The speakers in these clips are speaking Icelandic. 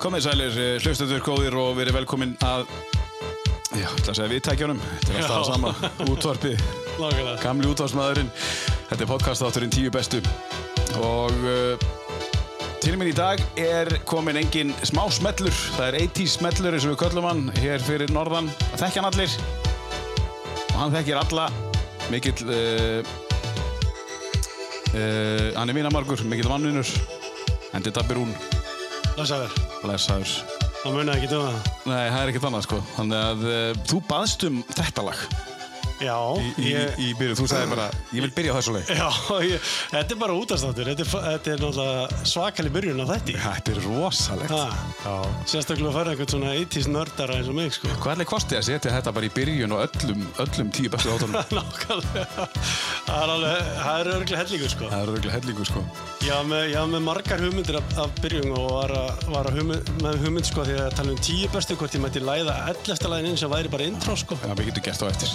Komið sælir, hlustendur góðir og verið velkomin að, já, ætla að segja viðtækjunum. Þetta er alltaf það sama, útvarpi, gamli útvarsmaðurinn. Þetta er podcastátturinn tíu bestu. Og uh, til minn í dag er komin engin smá smellur. Það er 80s smellur eins og við köllum hann hér fyrir norðan. Það þekkja hann allir. Og hann þekkir alla. Mikill, uh, uh, hann er vinamargur, mikill mannvinur. Endi Dabbi Rún, Læsaður. Blessaður. Það munaði ekki um það. Nei, það er ekkert annað sko. Þannig að uh, þú baðst um þetta lag Já, í, í, ég... í byrju. Þú sagði bara, ég vil byrja á þessu lag. Já, ég, þetta er bara útastáttur. Þetta er, þetta er náttúrulega svakalig byrjun á þætti. Þetta er rosalegt. Sérstaklega að fara einhvern svona 80s nördara eins og mig, sko. Hvað er leik kostið að setja þetta bara í byrjun og öllum, öllum tíu bestu átunum? Nákvæmlega. Það er það örgulega hellingur, sko. það er örgulega hellingu sko. Já, með, já, með margar hugmyndir af, af byrjun og var, að, var að hugmynd, með hugmynd, sko, því að tala um tíu bestu, hvort ég mætti læða 11. lagin inn sem væri bara intro, sko. Já, við getum gert á eftir.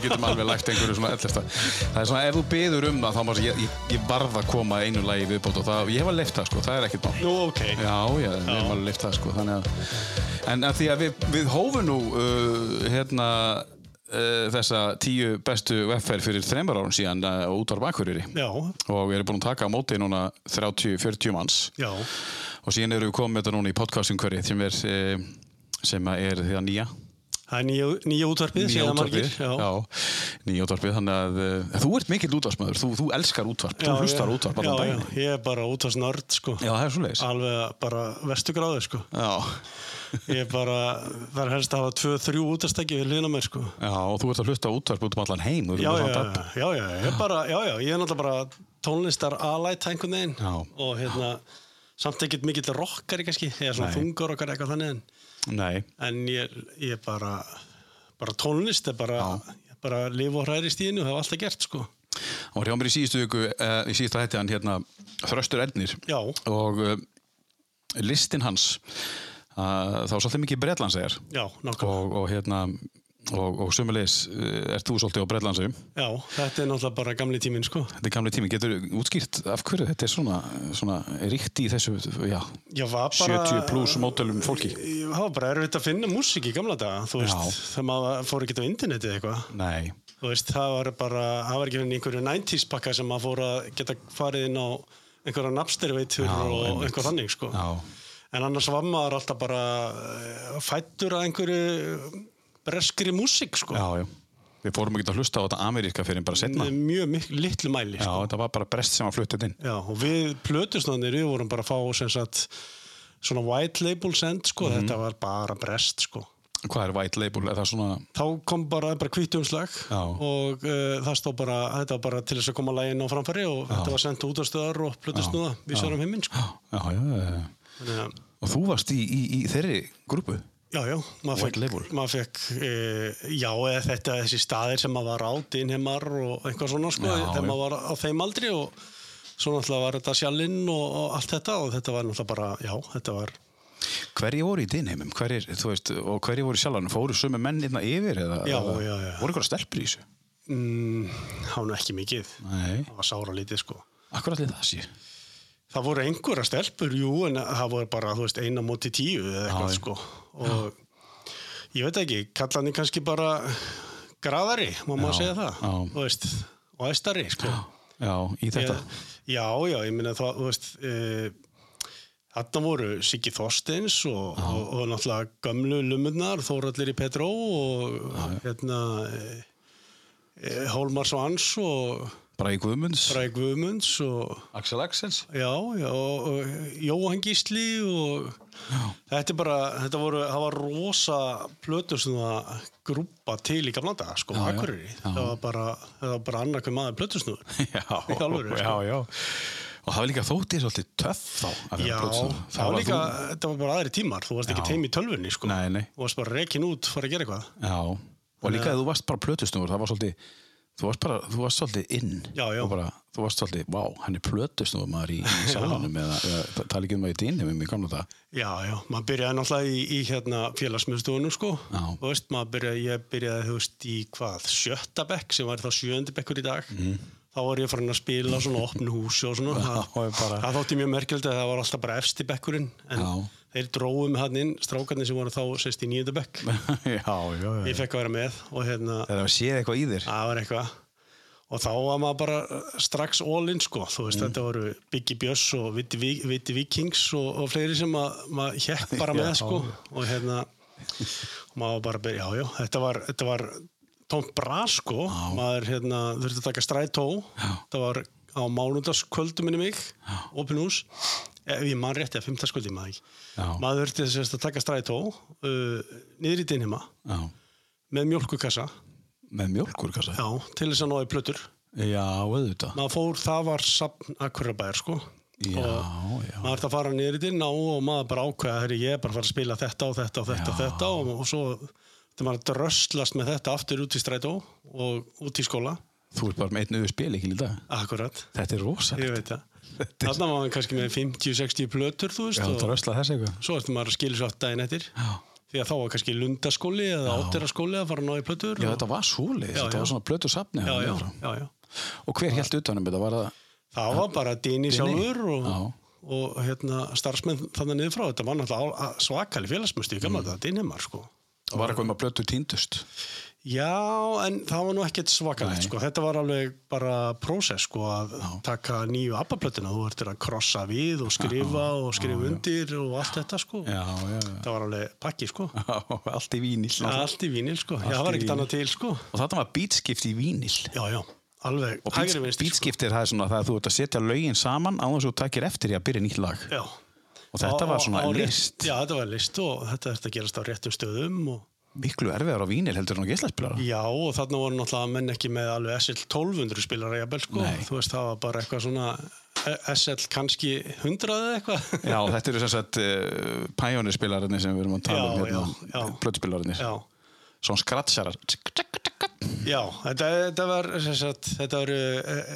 Við getum alveg lægt einhverju svona ellesta. Það er svona, ef þú byður um það, þá má ég, ég, ég varð að koma einu lagi viðbót og það, ég hef að leift það sko, það er ekkert mál. Nú, ok. Já, já, við hefum alveg leift það sko, þannig að, en að því að við, við hófum nú, uh, hérna, uh, þessa tíu bestu veffer fyrir þreymar árum síðan uh, út á Bakurýri Já, og við erum búin að taka á móti núna 30-40 manns já, og síðan erum við komið þetta núna í podcastingkverið sem er, uh, sem er því að nýja það er nýja, nýja útvarpið, segja margir. já, nýja útvarpið, þannig að uh, þú ert mikill útvarsmaður, þú, þú elskar útvarp, þú hlustar útvarp já, allan já, daginn. ég er bara útvarsnörd, sko. Já, það er svo leiðis. Alveg bara vestu gráðu, sko. Já. Ég er bara, er helst að hafa tvö, þrjú útastæki við hlýna mér, sko. Já, og þú ert að hlusta útvarp út um allan heim. Já, já, já, já, já, ég er bara, já, já, ég er náttúrulega bara tónlistar alætt einhvern veginn Já. og hérna, samt ekkert mikill rockari kannski, eða svona Nei. þungar okkar eitthvað þannig en, Nei, en ég, ég er bara, bara tónlist er bara, er bara lif og hræri stíðinu og hef alltaf gert, sko. var hjá mér í síðustu viku, uh, í síðustu hætti hann hérna Þröstur Ernir Já, og uh, listin hans, uh, þá var svolítið mikið nákvæmlega. og, og hérna, og, og sömulegis, uh, ert þú svolítið á bretlandsæjum? Já, þetta er náttúrulega bara gamli tíminn, sko. Þetta er gamli tími, getur útskýrt af hverju þetta er svona, svona ríkt í þessu, já, var bara... 70 pluss mótelum fólki? Var bara erfitt að finna músík í gamla daga, þú veist, Já. þegar maður fór ekki á internetið eitthvað. Nei, Þú veist, það var bara, það var ekki fyrir einhverju 90s pakka sem maður fór að geta farið inn á einhverja napsterveitur Já, og einhver þannig, sko. já, En annars var maður alltaf bara eh, fættur að einhverju breskri músík, sko. já, já. Við fórum ekki að hlusta á þetta Ameríska fyrir bara setna. Mjög litlu mæli, Já, sko. þetta var bara brest sem var fluttið inn. Já, og við plötusnarnir, við vorum bara að fá sem sagt svona white label send, sko. Mhm. Þetta var bara brest, sko. Hvað er white label? Er svona, þá kom bara, bara kvíttumslag Já. og uh, það stóð bara, þetta var bara til þess að koma lægin á framfæri og þetta var sendt út á stöðar og plötusnúða við sérum heiminn sko. já, já, já, já. Og þú varst í, í, í þeirri grúpu? Já, já, maður fekk, maður fekk uh, já, eða þetta, þessi staðir sem maður var á, dinheimar og eitthvað svona sko, Já, þegar já. maður var á þeim aldri og svo náttúrulega var þetta sjálinn og, og allt þetta og þetta var náttúrulega bara, já, þetta var Hverji voru í dinheimum? Hverjir, þú veist, og hverji voru í sjálfanum? Fóru sömu menn hérna yfir? Eða, Já, eða, já, já. Voru ykkur stelpur í þessu? mm, nú ekki mikið Nei. það var sára lítið sko Akkur allir það sé? Það voru einhverja stelpur, jú, en það voru bara, þú veist, eina móti tíu eða eitthvað, Já, sko. Og ég veit ekki, kallan ég kannski bara graðari, má maður Já, segja það, já. þú veist, og æstari, sko. Já, í þetta? Ég, já, já, ég minna það, þú veist, e, þarna voru Siggi Þorsteins og, og, og náttúrulega gömlu lumurnar, Þórallir í Petró og hérna, e, e, Hólmar Svans og Í Guðmunds? Bræði Guðmunds og Axel Axels? Já, já, og, og Jóhann Gísli og þetta er bara, þetta voru, það var rosa plötur svona grúpa til í gamla daga, sko, Já, já, Akureyri. já. Það var bara, það var bara annarkvæm maður plötusnúður. Já, alvöru, já, sko. já. Og það var líka þóttið svolítið töff þá. Já, plötusnúður. það var líka, þú- þetta var bara aðri tímar, þú varst ekki Já. teim í tölvunni, sko. Nei, nei. Þú varst bara rekin út, fara að gera eitthvað. Já, og líka að þú varst bara plötusnúður, það var svolítið, þú varst bara, þú varst svolítið inn. Já, já. Og bara, þú varst svolítið, vá, hann er plötusnúður maður í, í sálanum eða, eða tala ekki um að í dýnum í gamla það. Já, já, maður byrjaði náttúrulega í, í hérna félagsmyndstöðunum, sko. Veist, byrjaði, ég byrjaði, þú veist, í hvað, sjötta bekk, sem var þá sjöndi bekkur í dag. Þá var ég farin að spila svona opnu húsi og svona. Já, það, og það þótti mjög merkjöld að það var alltaf bara efsti bekkurinn. En Já. Þeir dróum hann inn, strákarnir sem voru þá sérst í nýjönda bekk. já, já, já. Ég fekk að vera með og hérna, Það var séð eitthvað í þér. það var eitthvað. Og þá var maður bara strax all in sko, þú Mm. veist, þetta voru Biggie Björns og Viti, Vi- Viti Vikings og, og fleiri sem að- maður hjekk bara með Já. sko og hérna, maður var bara að byrja, já, já, þetta var, þetta var tómt bra sko, maður hérna þurfti að taka strætó, það var á mánudagskvöldu minni mig, opin hús, ef ég man rétti að fimmtagskvöldi maður ekki, maður þurfti þess að taka strætó uh, niður í dinhima Já. með mjólkukassa, Með mjölkur, kannski. já, til þess að náði plötur Já, auðvitað. maður fór, það var sapn Akurabæjar sko Já, og já. maður ert að fara niður í dinn og maður bara ákveða, herri, ég er bara að fara að spila þetta og þetta og þetta og þetta og, og svo þetta maður að dröslast með þetta aftur út í strætó og út í skóla Þú ert bara með auður spil, ekki dag. akkurat, Þetta er rosalegt. Þarna var maður kannski með 50-60 plötur þú veist Já, það rösla þess eitthvað. svo ertu maður að skilja svo aftur daginn eftir Já. því að þá var kannski lundaskóli eða áteraskóli að fara að ná í plötur Já, og, þetta var. Já, Þetta já. var svona blötu safni. já, já, þarna já, já. Og hver held utanum þetta? Var það... það var bara Dini sjálfur og, Já. og hérna, starfsmenn þannig niður frá þetta var náttúrulega svakali félagsmyndstu í Mm. gamla þetta Dinimar sko Var eitthvað um að blötu týndust? Já, en það var nú ekkert svakalegt sko. Þetta var alveg bara prósess sko að taka nýju abbaplötuna. Þú ertur að krossa við og skrifa og skrifa undir og allt þetta sko. Já, já, já. Það var alveg pakki sko. Allt í vínil. Allt í vínil sko. Já, það var ekkert annað til sko. Og þetta var beatskipt í vínil. Já, já, alveg Og beatskiptir það er svona það að þú ert að setja lögin saman á þess að þú takir eftir í að byrja nýtt lag. Já. Og þetta Á- var svona á rétt- list. Já, þetta var list og þetta er að gerast á réttum stöðum og Miklu erfiðar á vínil heldur en á geislaspilara. Já, og þarna voru náttúrulega menn ekki með alveg SL 1200 spilara jafnvel sko. Nei. Þú veist, það var bara eitthvað svona eh, SL kannski 100 eða eitthvað. Já, þetta eru sem sagt uh, pæjónirspilararnir sem við erum að tala um Já, hérna, já. plötuspilararnir. Já. Svona skratsarar. Já, þetta, þetta var sem sagt, þetta var uh,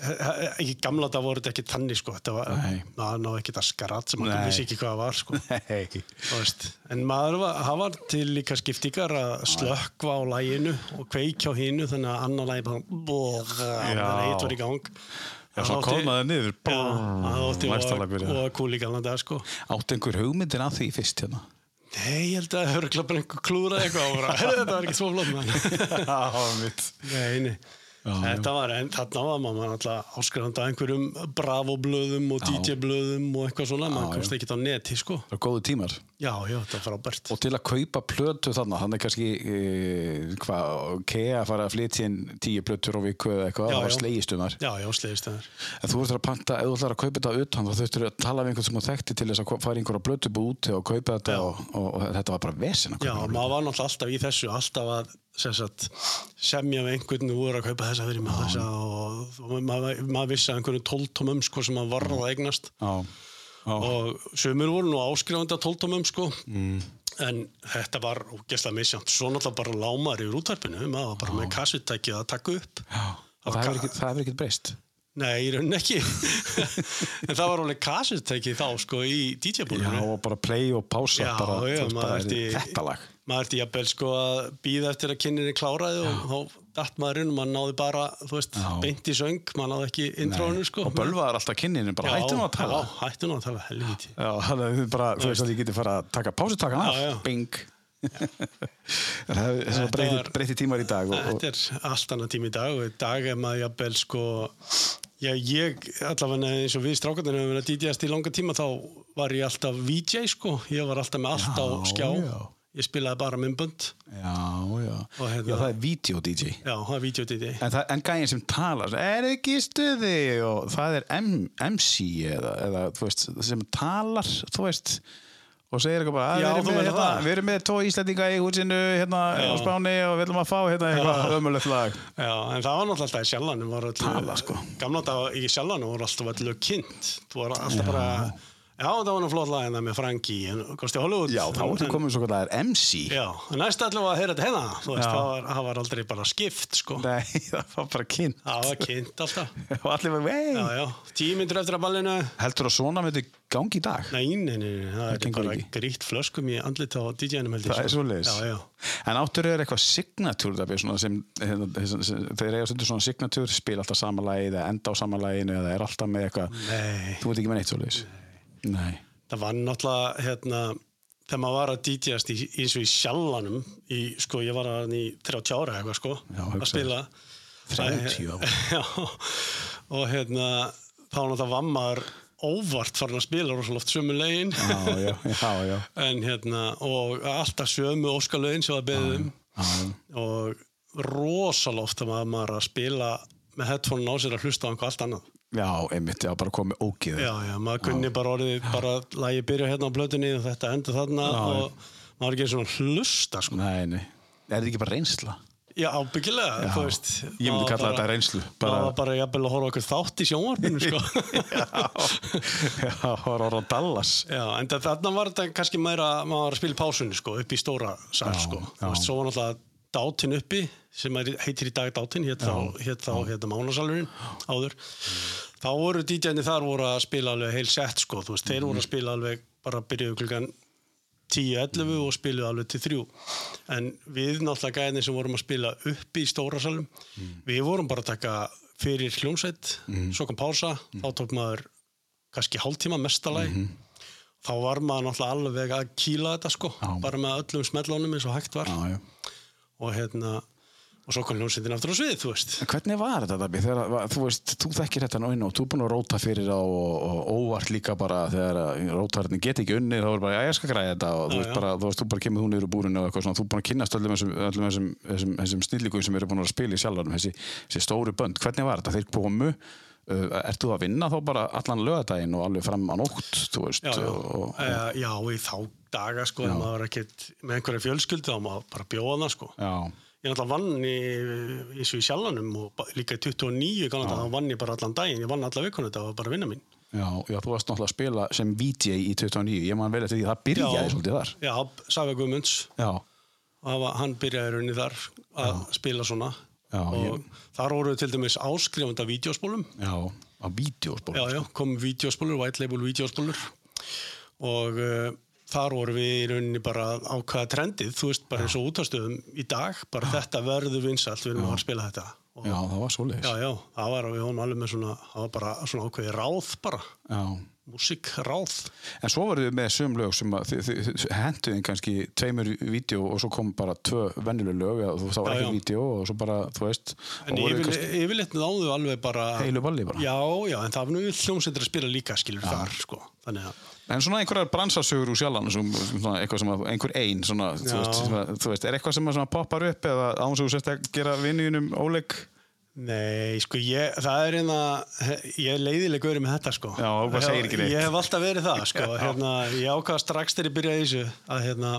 ekki gamla þetta voru þetta ekki tanni sko, þetta var, maður náði ekki það skarat sem maður vissi ekki hvað það var sko Nei. En maður var, það var til líka skiptingar að slökkva á læginu og kveikja á hinu þannig að annar lægi bara það var í gang Já, svo Það átti- kólnaði niður. Já, það og, byrjaði. og kúl í gamla dag sko Átt einhver hugmyndir að því fyrst hérna? Nei, ég held að það hefur bara einhver klúðrað eitthvað "Heyrðu, þetta var ekki svo flott. Nei, nei. Já, Þetta var, en þarna var maður alltaf áskrifandi að einhverjum Bravo-blöðum og DJ-blöðum og eitthvað svona, maður komst ekki á neti, sko. Það er góðu tímar. Já, já, þetta var frábært. Og til að kaupa plötu þannig er kannski e, hvað, Kea fara að flytja inn tíu plötur á viku eða eitthvað, Já, það var já. slegistundar. Já, já, slegist það. En þú ert að panta, ef þú ætlar að kaupa þetta utan, þá þurftur að tala við einhvern sem þú þekkti til þess að fara einhverja plötubú úti og kaupa þetta Já. og, og, og, þetta var bara vesen að Já, kaupa maður var náttúrulega alltaf í þessu, alltaf að sagt, semja með einhvern og voru að kaupa þessa fyrir þessa og, og maður, maður vissi að Já, já, og sömur voru nú áskrifandi að tóltómum sko. Mm. en þetta var ógeðslega misjánt svo náttúrulega bara lámar yfir útvarpinu. Maður bara með kassutæki að taka upp. Já. Og það hefur ekkert- breyst. Nei, í rauninni ekki. En það var alveg kassutæki þá sko í Já, DJ-búlinu og bara play og pása Já, bara, já, maður lag. maður erti jafnvel sko að býða eftir að kynninni kláraði og þá datt maður inn og maður náði bara, þú veist, beint í söng maður náði ekki intrónu sko. Og bölvaðar alltaf kynninu, bara Já, hættum að tala. Já, hættum að tala, helviti þú veist að þið getur fara að taka pásutakana bing. Það hefur Þetta breyti, var- breyti tímar í dag. Og, Þetta er allt annað tími í dag og í dag er maður jafnvel sko Já, ég, allavega eins og við strákarnir hefur verið að DJast í langa tíma þá var ég alltaf VJ sko. Ég var alltaf með allt á Já, skjá. já. Ég spilaði bara myndbönd já, já. Hérna- já, það er video-DJ. já, það er video DJ En, en gæðin sem talar, er ekki stuði og það er M, MC eða, eða þú veist, sem talar, þú veist, og segir eitthvað bara, að Já, við, erum með, hérna, það. við erum með tvo Íslandinga í húsinu hérna á Spáni og við ætlum að fá hérna eitthvað ömulegt lag. Já, en það var náttúrulega alltaf í öllu, Tala, sko. Gamla dag í sjallanum voru alltaf öllu kynnt Þú var alltaf bara Já, það var nú flott lag en það með Franki kosti Hollywood? Já, þá ertu en, komið svo er MC. Já, næst við að heyra þetta hérna. Þú það var, það var aldrei bara skipt sko. Nei, það var bara kynnt. Það var kynnt alltaf. Og allir var, vei. Myndur eftir að ballinu. Heldur að svona myndi gangi í dag? Nei, nei, nei, nei, það er bara grýtt flöskum í andlit á DJ-num held ég Það er sko. svo Já, já. En áttur er eitthvað sem, hérna, þeir eiga stundur svona signature, spil alltaf sama lagið eða enda á sama laginu eða er alltaf með eitthvað Nei, það var náttúrulega hérna, þegar maður var að DJ-ast eins og í sjallanum í, sko, ég var að í 30 ára eitthvað sko, Já, að spila. 30 ára. Og hérna þá náttúrulega var maður óvart farin að spila rosalega oft sömu legin. Já, já, en hérna og alltaf sömu óskalögin sem það beðum og rosalega oft að maður að spila með headphone á sér að hlusta á einhvað allt annað Já, einmitt, já, bara komið ógið. Já, já, maður kunni bara orðið bara lægi byrja hérna á blötunni og þetta endur þarna Já, já. og maður er ekki og hlusta sko. Nei, nei. Er þetta ekki bara reynsla? Já, ábyggilega, Já. þú veist Ég myndi kalla bara- þetta reynslu. Bara, var bara jafnvel að horfa okkur þátt í sjónvarpinu sko. já, það var orða Dallas. Já, en þarna var þetta kannski meira maður var að spila í pásunni sko, upp í stóra sal Já, sko. já. Þú veist, svo var náttúrulega dátin uppi sem heitir í dag dátin hétt þá, hérna mánasalurinn áður. Þá voru DJ-ni þar voru að spila alveg heil sett sko, þú veist, þeir voru að spila alveg bara byrjuðu klukkan 10-11 og spiluðu alveg til 3 en við náttúrulega gæðinni sem vorum að spila uppi í stóra salum við vorum bara að taka fyrir hljómsveit svo kom pása, þá tók maður kannski hálftíma mestalagi þá var maður náttúrulega alveg að kýla þetta sko, Já. bara með öllum smellónum eins og hægt var. Já, já. Og hérna og svo kom hljómsveitin aftur á svið, þú veist Hvernig var þetta, Dabbi? Þú veist, þú þekkir þetta nú inn og þú er búin að róta fyrir á og, og óvart líka bara þegar rótarinn get ekki unnið, þá er bara, já, ég skal græða þetta og þú Já, veist já. bara, þú veist, þú bara kemur þú niður úr búrinu og eitthvað svona, þú er búin að kynnast öllum þessum, öllum þessum, þessum, þessum snillíkum sem eru búin að spila í sjálfanum, þessi, þessi stóru bönd. Hvernig var þetta? Þeir komu, uh, ert þú að vinna þá bara allan lögadaginn og alveg fram á nótt, veist, já, já, og, og, uh, já í þá daga sko, Já. ef maður var ekkert með einhverja fjölskyldu þá maður bara bjóða það sko. Já, ég náttúrulega vann í, eins og í sjálfanum og líka í 29 kannan þá vann ég bara allan daginn, ég vann alla vikuna þetta var bara vinna mín. Já, já, þú varst náttúrulega að spila sem VJ í 29, ég man vel eftir því, það byrjaði svolítið þar. já, Saga Guðmunds. Já, hann byrjaði rauninni þar að spila svona Já, og ég- þar voru til dæmis áskrifandi af vídeospólum já, á vídeospól. já, já, kom vídeospólur, white label vídeospólur og uh, þar voru við í rauninni bara að ákvaða trendið, þú veist, bara eins og útastöðum í dag, bara þetta verður vinsalt við erum að fara að spila þetta. Og, Já, það var svoleiðis. já, já, það var, við vorum alveg með svona það var bara svona ákveði ráð bara. Já. Músikráð. En svo voruð þið með söm lög sem henduðin kannski tveimur vídeo og svo kom bara tvö vennileg lög eða þú þá var ekki vídeo og svo bara, þú veist en og yfirleitt, náðu alveg bara heilu balli bara. já, já, en það var nú hljómsveitir að spila líka skilur þar, sko, þannig að En svona einhverjar bransasögur úr að, einhver ein svona, þú þú veist, er eitthvað sem poppar upp eða án sem þú sérst að gera vinniðinum óleik Nei, sko, ég, það er einna, ég er leiðileg verið með þetta, sko. Já, hvað segir ekki neitt? Ég hef alltaf verið það, sko. hérna, ég ákvaða strax þegar ég byrjaði þessu að, hérna,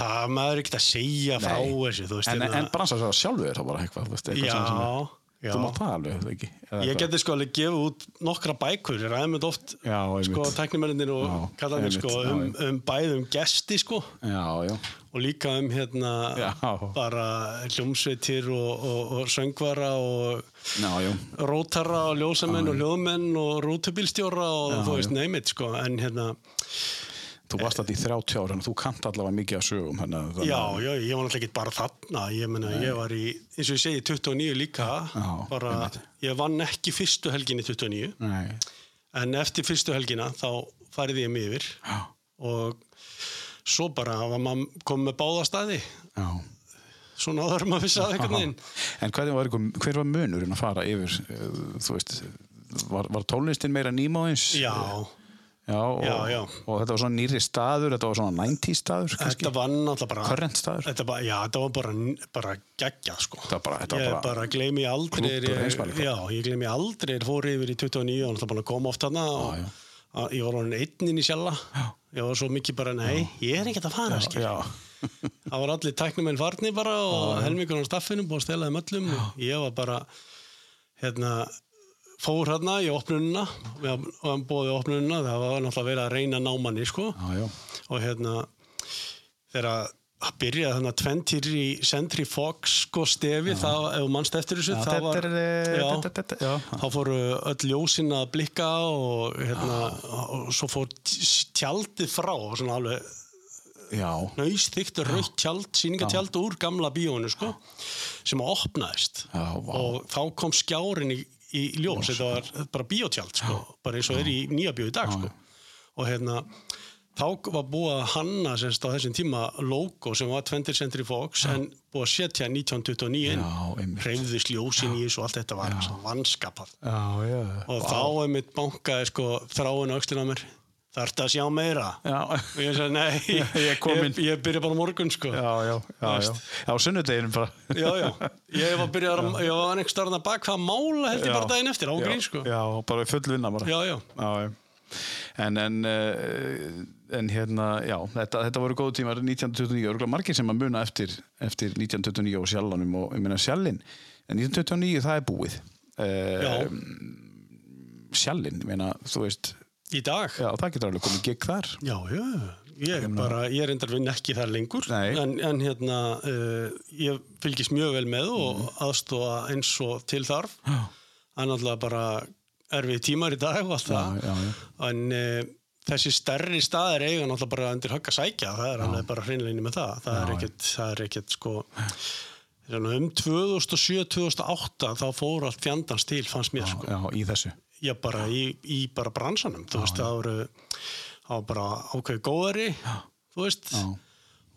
það maður er ekkert að segja frá Nei. þessu, þú veist. En, hérna, en bransasögur sjálfu er það bara eitthvað, þú veist, eitthvað sem, sem já. Þú mátt það alveg, það ekki? Eða Ég geti sko alveg gefið út nokkra bækur, ég ræði með oft, Já, sko, teknimenninir og Já, kallanir, sko, já, um, já. um bæðum gesti, sko, Já, já, og líka um, hérna, Já. bara hljómsveitir og, og, og söngvara og já, já. rótara og ljósamenn og hljóðmenn og rútubílstjóra og Já, þú veist já. neymit sko. En hérna, Þú varst alltaf í 30 ára en þú kant allavega mikið af sögum þannig já, að- já, ég var náttúrulega ekki bara þarna ég meina, ég var í, eins og ég segi 29 líka, Já, bara ég vann ekki fyrstu helginni 29 Nei, en eftir fyrstu helgina þá færði ég mig yfir já, og svo bara var maður komið með báða staði. Já. Svona áður en maður að einhvern veginn. En hvernig var, ykkur- hver var munurinn að fara yfir, eh, þú veist, var, var tónlistin meira nýmáðins? já, Já, og, Já, já. og þetta var svona nýri staður, þetta var svona 90 staður kannski? þetta var náttúrulega bara Current staður? Þetta bara, já, þetta var bara, bara geggjað sko. Þetta var bara- þetta var ég bara bara gleymi aldrei klúbbur ég, heimsmælikvarða. Já, ég gleymi aldrei fór yfir í 29 og náttúrulega búin að koma oft hana og já. ég var orðin einn inn í sjalla ég var svo mikið bara, nei, ég er ekkert að fara skil. Já, það var allir tæknumenn farnir bara og helmingur á staffinu búin að stela þeim öllum og ég var bara hérna fór hérna í opnununa og hann bóði opnununa það var náttúrulega verið að reyna námanni sko. Já, já, og hérna þegar að byrja þannig að 20 í Sentry Fox sko stefi, það, ef mannst eftir þessu Já, það var, já, já. þá fóru öll ljósin að blikka og hérna og svo fór tjaldið frá svona alveg já, nöysþygt rautt tjald, síningatjald úr gamla bíónu sko, sem að opnaðist. Já, og þá kom skjárin í, í ljós, þetta var bara bíótjald sko, bara eins og er í nýja bíó í dag sko. og hérna þá var búið að hanna semst á þessum tíma logo sem var 20th Century Fox en búið að setja 1929 inn. Já, einmitt. hreyfðist ljósin í þessu og allt þetta var vanskapað. Já, já. og þá er mitt bankaði sko þráin öxlin á mér þarftu að sjá meira? Já, og ég sagði nei, Ég ég, ég byrja bara á morgun sko. Já, já, já. Já, sunnudeginum bara. já, já, ég var byrjað að, ég var einhver starfna bak hvað mála held ég bara daginn eftir, á Já, grín sko. Já, bara full vinna bara. En, en, uh, en hérna, já, þetta, þetta voru góðu tímar 1929, og margir sem að muna eftir, eftir 1929 og sjallanum og ég meina sjallin, en 1929 það er búið. Uh, sjallin, ég meina, þú veist, í dag já, það getur alveg komið gig þar. Já, já, ég er bara, ég er endar vinn ekki þar lengur, en, en hérna, uh, ég fylgist mjög vel með og aðstóða eins og til þarf. Mm. Já. Er náttúrulega bara erfið tímar í dag og allt það, já, já. en uh, þessi stærri staðir eiga náttúrulega bara undir högg að sækja, það er alveg bara hreinleginni með það. Það er ekkert, það er ekkert sko, svona um 2007-2008 þá fór allt fjandans til, fannst mér sko. Já, í þessu. Já, bara í, í bara bransanum, þú veist, það voru það var bara ákveði góðari, þú veist, Já,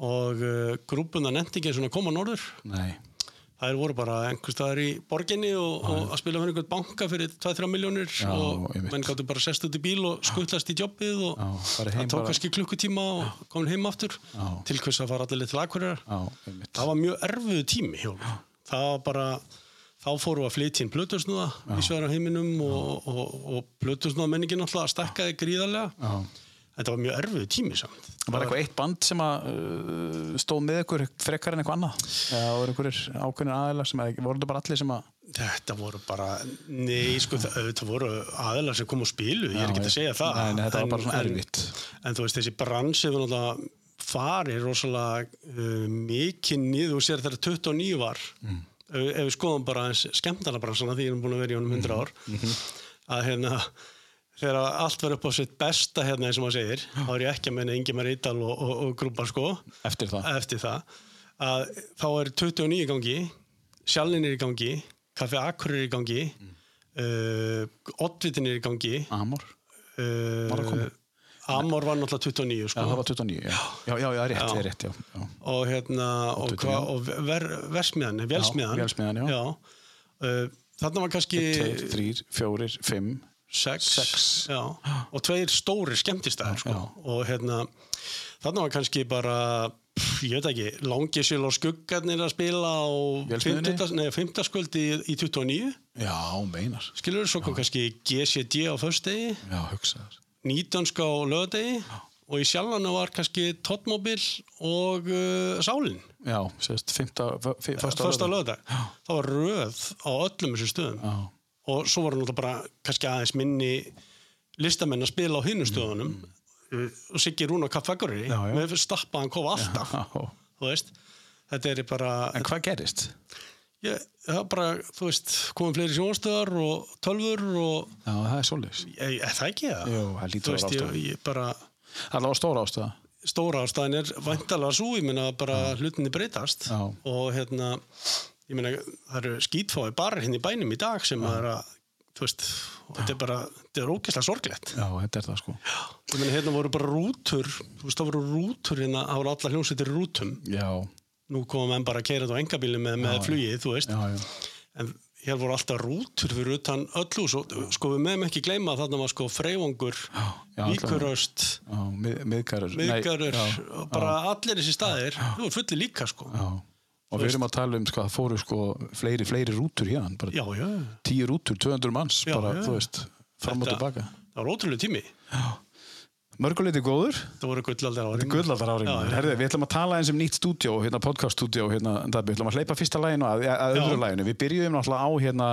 og uh, grúpuna nefndi ekki að koma norður. nei, Það voru bara einhvers staðar í borginni og, og að spila fyrir einhvern banka fyrir 2-3 miljónir Já, og menn gáttu bara sest út í bíl og skuttlast í jobbið og Já, það tók kannski klukkutíma og komin heim aftur Já. til hvers að fara allir til já, einmitt. Það var mjög erfiðu tími hjá. Það var bara, þá fórum við að flytja inn plötusnúða í svegar á heiminum og, og, og plötusnúða menningin alltaf stakkaði gríðarlega. Já. Þetta var mjög erfiðu tími samt. Var eitthvað eitt band sem að uh, stóð með ykkur frekar en eitthvað annað? Eða voru einhverjir ákveðnir aðeinar sem að, voru þetta bara allir sem að Þetta voru bara, nei, sko, það, þetta voru aðelar sem kom og spilu, ég er ekki að segja það. Nei, nei, þetta var En- bara svona en- erfitt. En þú veist, þessi bransi hefur náttúrulega farið rosalega uh, mikið niður sér þegar 29 var. Mm. Ef, ef við skoðum bara skemmtana bransana, því ég er búin að vera í honum 100 ár, Mhm. að hérna, þegar allt var upp á sitt besta hérna eins og maður segir, þá er ég ekki að menna Ingemar Eidal og, og, og grúpa sko, eftir það? eftir það, að þá er 29 í gangi, sjallin er í gangi, kaffi akkur er í gangi, mm. uh, oddvitin er í gangi, Amor? uh? Amor var náttúrulega 29 Já, sko. það var 29, já. Já, já, já, rétt, Já. já. rétt, já. já. og hérna og, hva, já. og ver, versmiðan, velsmiðan vélsmiðjan, já. Uh, þarna var kannski Tveir, þrýr, fjórir, fimm. sex, sex. Já, og tveir stóri skemmtistæðar sko. Já. og hérna þarna var kannski bara pff, ég veit ekki, langisjöl og skuggarnir að spila á Vélsmiðjunni? 50. Nei, 50. skvöldi í, í 29 Já, meinar. skilur, svo kom kannski GCD á föstudegi Já, hugsaður. Nýtönsk á lögadegi og í sjálfana var kannski Tottmobil og uh, Sálin. Já, sérst, fyrsta lögadag það var röð á öllum þessum stöðum. Já, og svo var náttúrulega bara kannski aðeins minni listamenn að spila á hinnum stöðunum. Uh, og Siggi Rún og Kaffagurri með stappaðan kofa alltaf þú veist. Þetta er bara En hvað gerist? Ég, það er bara, þú veist, komum fleiri sjónstöðar og tölfur og Já, það er svolítið. er það ekki það? Jú, það Þú að veist, ég, ég bara Það var stóra ástæða. stóra ástæðan er væntalega svo, ég meina bara hlutinni breytast Já. og hérna ég meina það eru skítfái bara hérna í bænum í dag sem er að þú veist, þetta er bara þetta er ógeðslega sorglegt Já, þetta er það sko. ég meina hérna voru bara rútur þú veist það voru rútur hérna það voru allar hljómsveitir rútum Já, nú komum menn bara að keira þetta á engabíli með, með flugið, þú veist. Já, já. en hér voru alltaf rútur fyrir utan öllu svo, sko við meðum ekki gleyma að þarna var sko freyvangur já, Já, mið, miðgarur. Nei, miðgarur, já, og bara allir þessi staðir. Þú voru fulli líka sko. Já, og við erum að tala um sko, það fóru sko fleiri, fleiri rútur já, já, tíu rútur, 200 manns, Já, bara, já. þú veist, fram og tilbaka. það var ótrúlega tími Mörguleiti góður, það voru gullaldar árin gullaldar árin. Já. Herði, við ætlum að tala eins um nýtt stúdjó, hérna podcaststúdjó, hérna, það, við ætlum að hleypa fyrsta læginu að, að öðru læginu. Við byrjuðum náttúrulega á hérna,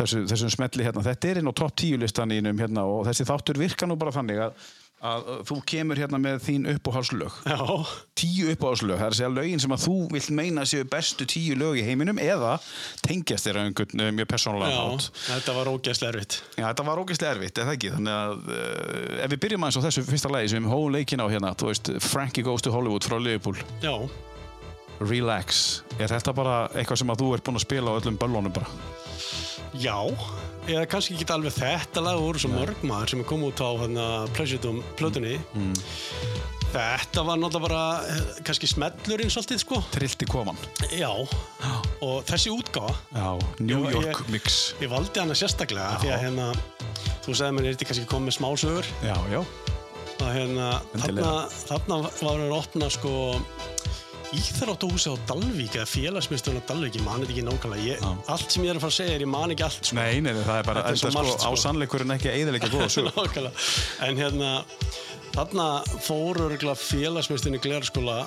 þessu, þessum smelli hérna, þetta er inn á topp tíu listanínum hérna og þessi þáttur virka nú bara þannig að, að þú kemur hérna með þín uppáhaldslög. já, tíu uppáhaldslög, það er að segja lögin sem að þú vilt meina séu bestu tíu lög í heiminum eða tengjast þér einhvern eh, mjög persónulega nátt. þetta var ógeðslega erfitt Já, þetta var ógeðslega erfitt, eða ekki? Þannig að uh, ef við byrjum aðeins á þessu fyrsta lagi sem við hóum leikin á hérna, þú veist, Frankie Goes to Hollywood frá Liverpool, já, Relax, er þetta bara eitthvað sem að þú ert búinn að spila á öllum böllunum bara? Já, eða kannski ekki alveg þetta lag voru svo mörg maður sem er komið út á hérna, Pleasure Dome plötunni. Mm. Þetta var náttúrulega bara eh, kannski smellurinn svolítið sko. Trilti koman. Já, og þessi útgáfa, Já, New Já, York mix. ég valdi hana sérstaklega því að hérna, þú sagði mér, er þetta kannski komið smásögur? Já, já. að hérna, þarna, þarna var að opna sko íþróttahúsi á Dalvík eða félagsmyndstöðun á Dalvík, ég mani þetta ekki nákvæmlega allt sem ég er að fara að segja er ég mani ekki allt sko. Nei, nei, það er bara, er svo enda sko, sko. á sannleikurinn ekki að eiðilegja góða sög. Nákvæmlega. en hérna þarna fóru félagsmyndstöðun í Glerskóla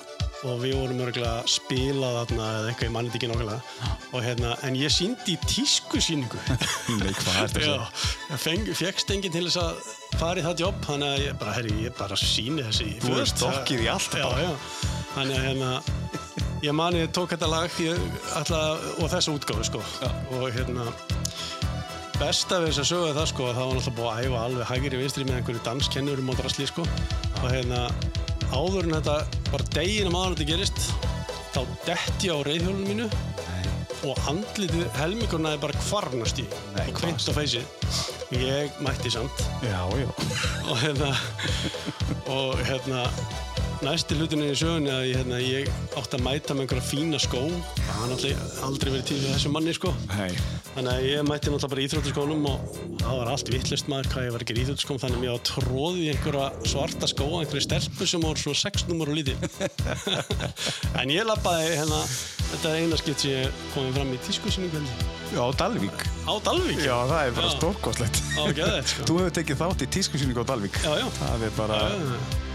og við vorum örgulega að spila þarna eða eitthvað, ég mani þetta ekki nákvæmlega. Og hérna, en ég síndi í tísku síningu Nei, hvað er þetta? Já, ég feng, fegst enginn til þess að fara í það jobb, þannig að ég bara, herri, ég bara síni þessi Þú hefur stokkið í allt Já, já, þannig að hérna, ég mani, ég tók þetta lag ætla, og þessu útgáfu, sko, og hérna, besta við þess að sögja það, sko, að það var náttúrulega búið að æfa alveg hægri vinstri með einhverju danskennurum og drasli, sko, og hérna, áður en þetta, bara deginum áður en þetta gerist, þá detti ég á reyðhjólunum mínu og andlitið helmingurna er bara kvarnast í Nei, og kveikt á feysið. Ég mætti samt. Já, já. og hérna og hérna næsti hlutin er í sögunni að ég, hérna, ég átti að mæta með einhverja fína skó það var náttúrulega aldrei verið til við þessu manni sko Nei. þannig að ég mætti náttúrulega bara í íþróttaskónum og það var allt vittlist maður hvað ég var að gera í íþróttaskóm þannig að ég var tróðið í einhverja svarta skó einhverju stelpu sem voru svona sex numur og lítið en ég lappaði hérna þetta er eina skipt sem ég komið fram í tískusynningu Já, Dalvík. á Dalvík Já, það er bara stórkostlegt. á sko. Þú hefur tekið þátt í tískusýningu á Dalvík. Já, já.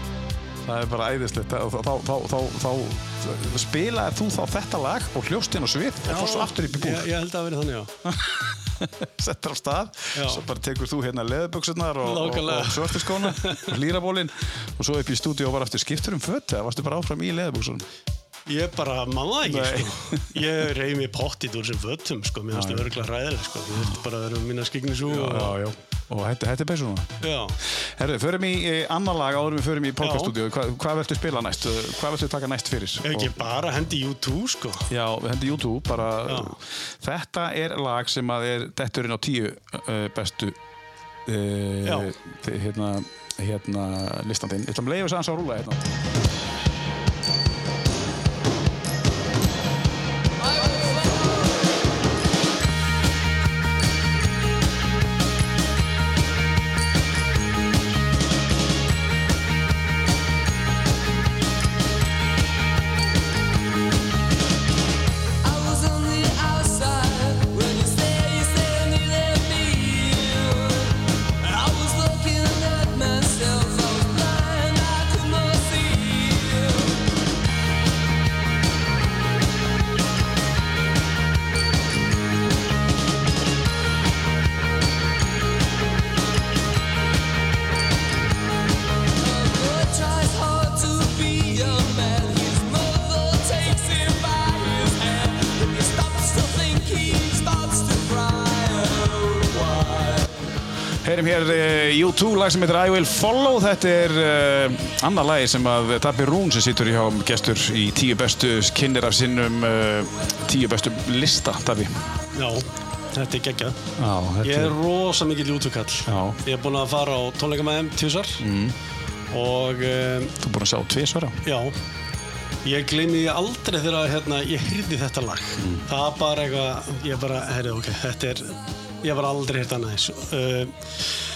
Það er bara, æðislegt. Þá, þá, þá, þá, þá spilaði þú þá þetta lag og hljóst á svið og fórst aftur í búr. Ég, ég held að það verið þannig, já. Settur á stað, Já. svo bara tekur þú hérna leðuböksurnar og, og, og svörtiskóna og hlýrabólinn og svo upp í stúdíu og var aftur skiptur um föt eða varstu bara áfram í leðuböksunum? Ég bara, mamma ekki, sko. Ég reyði mig pottit úr þessum fötum, sko. Mér finnst það örgulega ræðileg, sko. Ég vildi bara vera með mína skigni svo. og- já. Og þetta, þetta er beisuna. Já. Herðu, förum í eh, annar lag áður við förum í podcaststúdíu. Hva, hvað viltu spila næst? Hvað viltu taka næst fyrir? Ekki bara hendi U2, sko. Já, hendum YouTube bara Já. Þetta er lag sem að er detturinn á tíu uh, bestu Já. uh, hérna, hérna listandinn. Ég ætla að leiða þess aðeins að rúla hérna. U2 lag sem heitir I Will Follow. Þetta er uh, annar lagi sem að Dabbi Rún sem situr hjá gestur í tíu bestu kynir af sinnum uh, tíu bestu lista, Dabbi. Já, þetta er geggjað. Þetta Ég er rosa mikill YouTube-kall. Já. Ég er búinn að fara á tónleika með þeim tvisar. Mm. Og, um, Þú er búin að sjá tvisvara. já, ég gleymi aldrei þegar hérna, ég hyrði þetta lag. Mm. Það var bara eitthvað, ég bara, herri, ok, þetta er, ég var aldrei hýrt annað eins. Uh,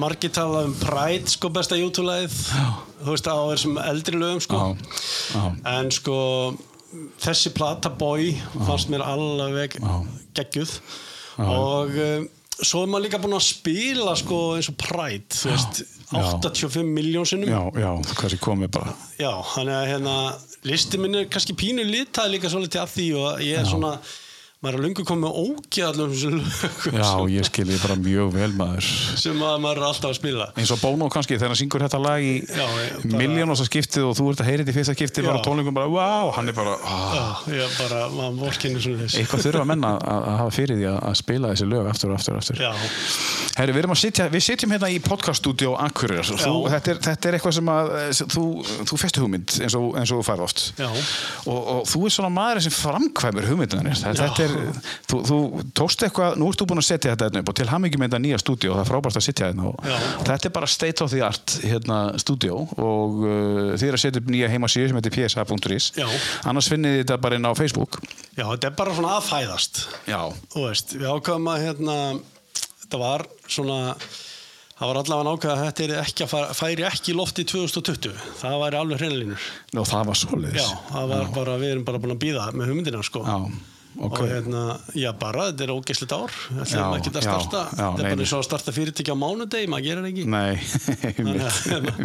margir tala um Pride, sko, besta YouTube-lagið. Þú veist, á þessum eldri lögum, sko. Já, já. En sko, þessi plata Boy fannst mér alveg geggjuð og um, svo er maður líka búinn að spila sko eins og Pride, þú veist, Já. 85 miljón sinnum. Já, já, sem komið bara. Já, þannig að hérna, listi minn er kannski pínu litað líka svolítið að því og ég er svona, maður er lungu komið þessum lögum Já, ég skilji bara mjög vel maður. sem að maður er alltaf að spila. eins og Bono kannski þegar hann syngur þetta lag í miljónasa skiptið og þú ert að heyra þetta í fyrsta skiptið bara tónlingum bara wow, hann er bara ah, Já, bara, maður vorkinni svona þess. eitthvað þurfa að menna að, að hafa fyrir því að, spila þessi lög aftur og aftur aftur Herri, við, erum að sitja, við sitjum hérna í þú, Já. þetta, þetta er eitthvað sem að eh, þú, þú festu hugmynd eins og, eins og þú færð oft Já. og, og þú er þetta, þetta, þú, þú tókst eitthvað, nú ert þú búin að setja þetta hérna upp og til hamingi með þetta nýja stúdíó, það er frábært að setja hérna og Já. þetta er bara state of the art hérna stúdíó og uh, þið er að setja upp nýja heimasíðu sem heitir psa.is Já. annars finnið þið þetta bara inn á Facebook. Já, þetta er bara svona aðfæðast. Já, þú veist, við ákvæðum að hérna, þetta var svona það var allavega ákvæða að þetta ekki að fara, færi ekki í lofti 2020 það væri alveg hreinlínur Nú, það var svoleiðis. Já, það var bara, við erum bara búin að býða með hugmyndina sko. Já, ok. Og hérna, já bara, þetta er ógeðslit ár. Já, ætlum ekki að já, starta, já, þetta nei, er bara eins og að starta fyrirtæki á mánudegi, maður gerir ekki. Hérna,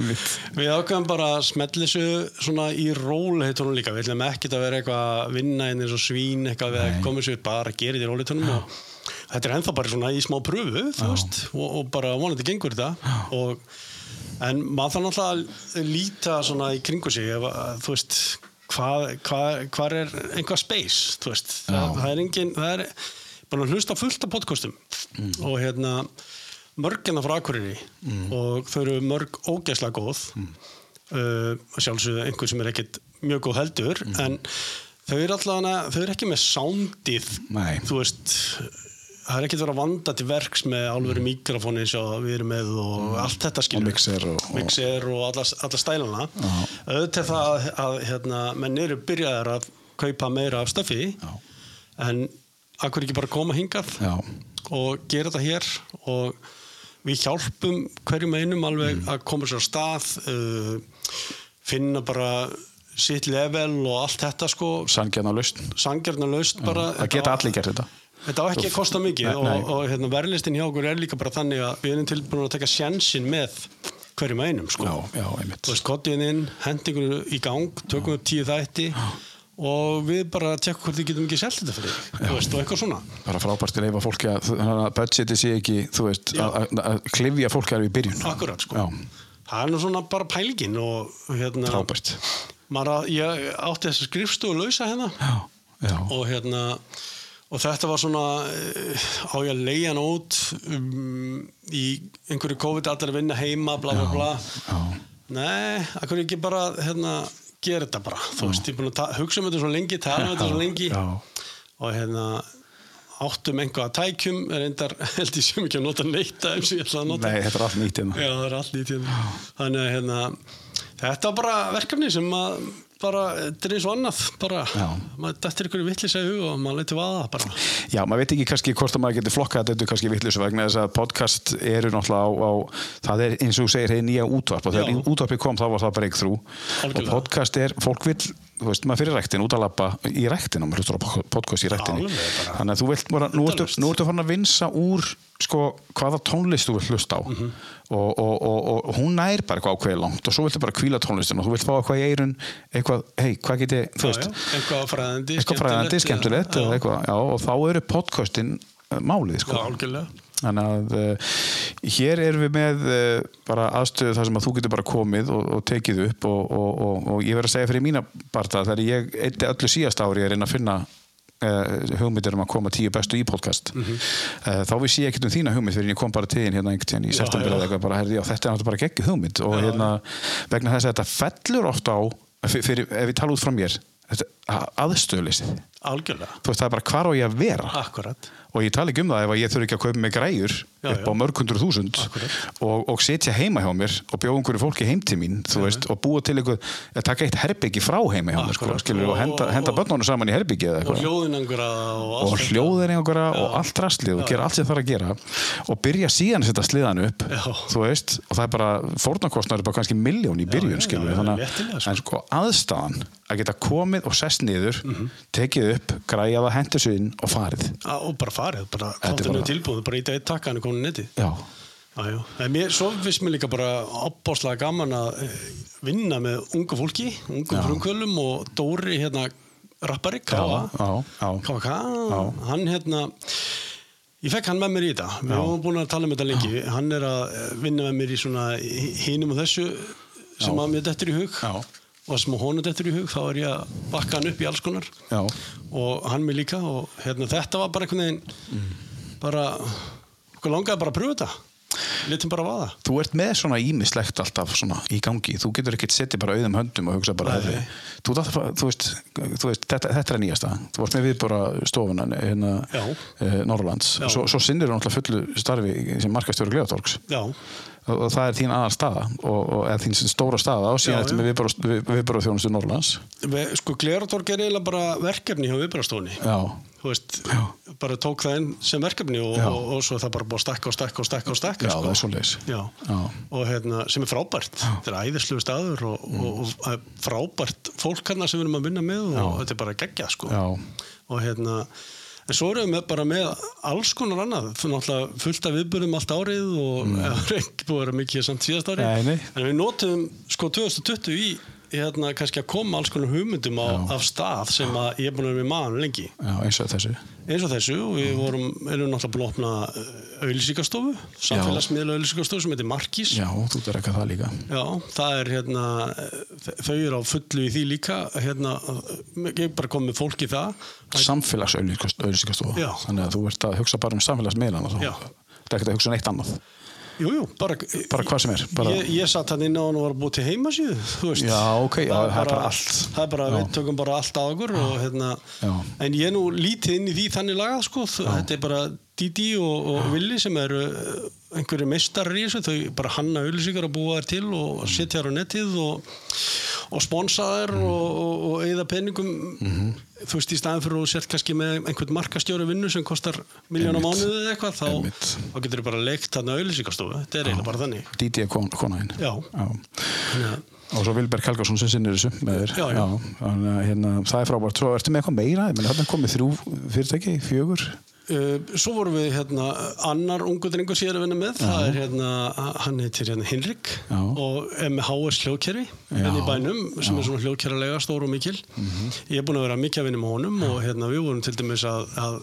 við ákveðum bara að smetla þessu svona í róleitunum líka. Við ætlum ekkert að vera eitthvað að vinna inn eins og svín eitthvað við að koma þessu bara að gera þetta í róleitunum og þetta er ennþá bara svona í smá pröfu veist, og, og bara vonandi gengur þetta. Og, en maður þarf náttúrulega að líta svona í kringu sig ef, þú veist hvað, hvað, hvað er einhvað space það, það er engin það er bara að hlusta fullt af podcastum. Og hérna mörgina frá Akureyri. Og þau eru mörg ógeðslega góð. Uh, sjálfsögðu einhver sem er ekkit mjög góð heldur en þau eru allavega þau eru ekki með soundið Nei. þú veist það er ekkert verið að vanda til verks með alvöru mikrofóni eins og við erum með og allt þetta skilur Og mixer og- mixer og alla, alla stælana. Auðvitað það að, hérna, menn eru byrjaðar að kaupa meira af stöfi en akkur ekki bara koma hingað Já. og gera þetta hér? Og við hjálpum hverjum einum alveg Mm. að koma sér á stað uh, finna bara sitt level og allt þetta sko. Sangjarnar laust bara. Það geta allir gert þetta Þetta á ekki að kosta mikið Nei, nei. og, og hérna, verðlistin hjá okkur er líka bara þannig að við erum tilbúin að taka sjensin með hverjum einum sko. Já, já, einmitt Þú veist, kottiðin inn, hendi ykkur í gang, tökum upp tíu þætti og við bara tjekkum hvort við getum ekki selt þetta fyrir þig, þú veist, og eitthvað svona. bara frábært að leifa fólki að, að budgeti sé ekki, þú veist, Já. að, að, að klifja fólki alveg í byrjun. Akkurat, sko. Já, Það er nú svona bara pælingin og hérna, frábært. að, ég átti þessa skrifstofu lausa hérna Já, já, og hérna og þetta var svona eh, á ég að leiða hann út um, í einhverju COVID allir að vinna heima bla bla bla. já, nei, akkur ekki bara hérna, gera þetta bara, þú veist, ég er búin að hugsa um þetta svo lengi, tala um þetta svo lengi. já, og hérna áttum einhvað að tækjum er endar held ég sem ekki að nota neitt af þeim sem ég ætla að nota nei, þetta er allt nýtt hérna. Já, það er allt nýtt hérna. Þannig að hérna, þetta var bara verkefni sem að bara, er eins og annað bara, Já. maður dættir ykkur vittlis að huga og maður leiti vaða bara Já, maður veit ekki kannski hvort að maður getur flokkað þetta kannski vittlis vegna þess að podcast eru náttúrulega á, á það er eins og segir, hefur nýja útvarp og þegar útvarpi kom þá var það breakthrough og Algjörlega. podcast er, fólk vill þú veist, maður fyrir rektin, út að lappa í rektin og maður hlustur á podcast í bara. þannig að þú vilt, bara, nú, ertu, nú ertu farin að vinsa úr sko, hvaða tónlist þú vilt hlusta á Mhm. og, og, og, og hún nær bara eitthvað ákveði langt og svo viltu bara kvíla tónlistin og þú vilt fá eitthvað í eirun eitthvað, hei, hvað get ég, þú Já, veist já, eitthvað fræðandi, skemmtilegt já, já, og þá eru podcastin uh, málið, Já, sko. algjörlega Þannig að uh, hér erum við með uh, bara aðstöðu þar sem að þú getur bara komið og, og tekið upp og, og, og, og ég verð að segja fyrir mína barta þegar ég eitti öllu síðast ári að reyna að finna uh, hugmyndir um að koma tíu bestu í podcast Mhm. uh, þá vissi ég ekkert um þína hugmynd fyrir en ég kom bara til þín hérna einhvern tíðan í Já, september já. eða eitthvað bara, herði, já, þetta er náttúrulega bara geggi hugmynd. Og hérna, vegna þess að þetta fellur ofta á fyrir, ef ég tala út frá mér aðstöðuleysið Algjörlega, þú veist það er bara hvar á ég að vera. Akkurat og ég tala ekki um það ef ég þurfi ekki að kaupa mig græjur Já, upp á mörg hundru þúsund og, og setja heima hjá mér og bjóða einhverju fólki heim til mín veist, og búa til eitthvað, að taka eitt herbyggi frá heima hjá mér sko, skilur, og henda, Og- henda börnunum saman í herbyggi og eitthvað. hljóðinangra og, hljóðin einhverja og allt rastlið og gera allt sem það er að gera og byrja síðan að setja sliðan upp veist, og það er bara fórnarkostnar er bara kannski miljón í byrjun að sko. sko aðstæðan að geta komið og sest niður Mhm. tekið upp, græjað að og farið bara er þáttinu bara- í dag takka hann er komin mér, svo finnst mér líka bara opbáslega gaman að eh, vinna með ungu fólki, ungum frumkvölum og Dóri hérna rappari, Já. hann hérna, ég fekk hann með mér í þetta, við höfum búin að tala um þetta lengi, hann er að eh, vinna með mér í svona hinum og þessu sem Já. að mér dettur í hug. Já. Og sem að honum dettur í hug, þá er ég að bakka hann upp í alls konar. Já, og hann mér líka og hérna, þetta var bara einhvern veginn bara, okkur langaði bara að pröfa þetta. Litum bara vaða Þú ert með svona ímislegt alltaf svona í gangi, þú getur ekkert setið bara auðum höndum og hugsa bara, Nei. þú, þú, þú, veist, þú veist, þetta, þetta er nýjasta, þú varst með viðbora stofuna hérna Já. eh, Norrlands, Já. svo, svo sinnir þú náttúrulega fullu starfi sem markastjóri Gleðatorgs. Já, og, það er þín aðal staða og, og eða þín stóra staða og síðan já. með viðbora, við, þjónustu Norrlands Við- sko Gleratorg er eiginlega bara verkefni hjá veist, bara tók það inn sem verkefni og, og, og svo er það bara búið að stakka og stakka og stakka og stakka sko. er og hérna, sem er frábært. Þetta er æðislu staður og, og frábært fólk hann sem við erum að vinna með og þetta er bara geggjað sko. Og hérna en svo erum við bara með alls konar annað fullt af viðbörðum allt árið og mm. ekki búið að vera mikið samt síðast árið Nei, nei. en við notum sko 2020 í hérna kannski að koma alls konar hugmyndum á, af stað sem ég er búin að vera með mann lengi. Já, eins og þessu. Eins og þessu og við vorum, erum náttúrulega búin að opna auðlýsingastofu, samfélagsmiðla auðlýsingastofu sem heitir Markís. Já, þú ert ekki það líka. Já, það er hérna þau eru á fullu í því líka hérna, ég bara kom með fólk í það. Samfélagsauðlýsingastofa Já. þannig að þú ert að hugsa bara um samfélagsmiðlana þá. Já. þetta er ekkert að hugsa um neitt annað Jú, jú, bara, bara hvað sem er bara, Ég, ég satt hann inn á hann og var búið til heimasíðu. Já, ok, já, það er bara allt. Það er bara, Já. við tökum bara allt á okkur og, hérna, en ég er nú lítið inn í því þannig lagað sko, þetta er bara Didi og, og Willi sem eru eh, einhverju meistarar í þessu, þau bara hanna auðlýsingar að búa þær til og setja þær á netið og, og sponsa þær Mhm. og, og, og eigða peningum. Þú veist í staðin fyrir að sért kannski með einhvern markastjóri vinnu sem kostar miljón á mánuðið eða eitthvað þá, þá getur þau bara leikt þarna auðlýsingarstofu, þetta er eiginlega bara þannig. Díti er kon, konaðinn Já. Já. Þannig að- og svo Vilberg Helgason sem sinnir þessu Já, já. þannig að hérna, það er frábært. Svo ertu með eitthvað meira, meni þarna er komið þrjú fyrirtæki, fjögur svo vorum við hérna annar ungu drengur sér að vinna með. Það er hérna, hann heitir hérna Hinrik Já. og er með HS Já. Mhm. enn í bænum sem er svona hljóðkerralega stór og mikil. Ég er búin að vera mikið að vinna með honum og hérna við vorum til dæmis að, að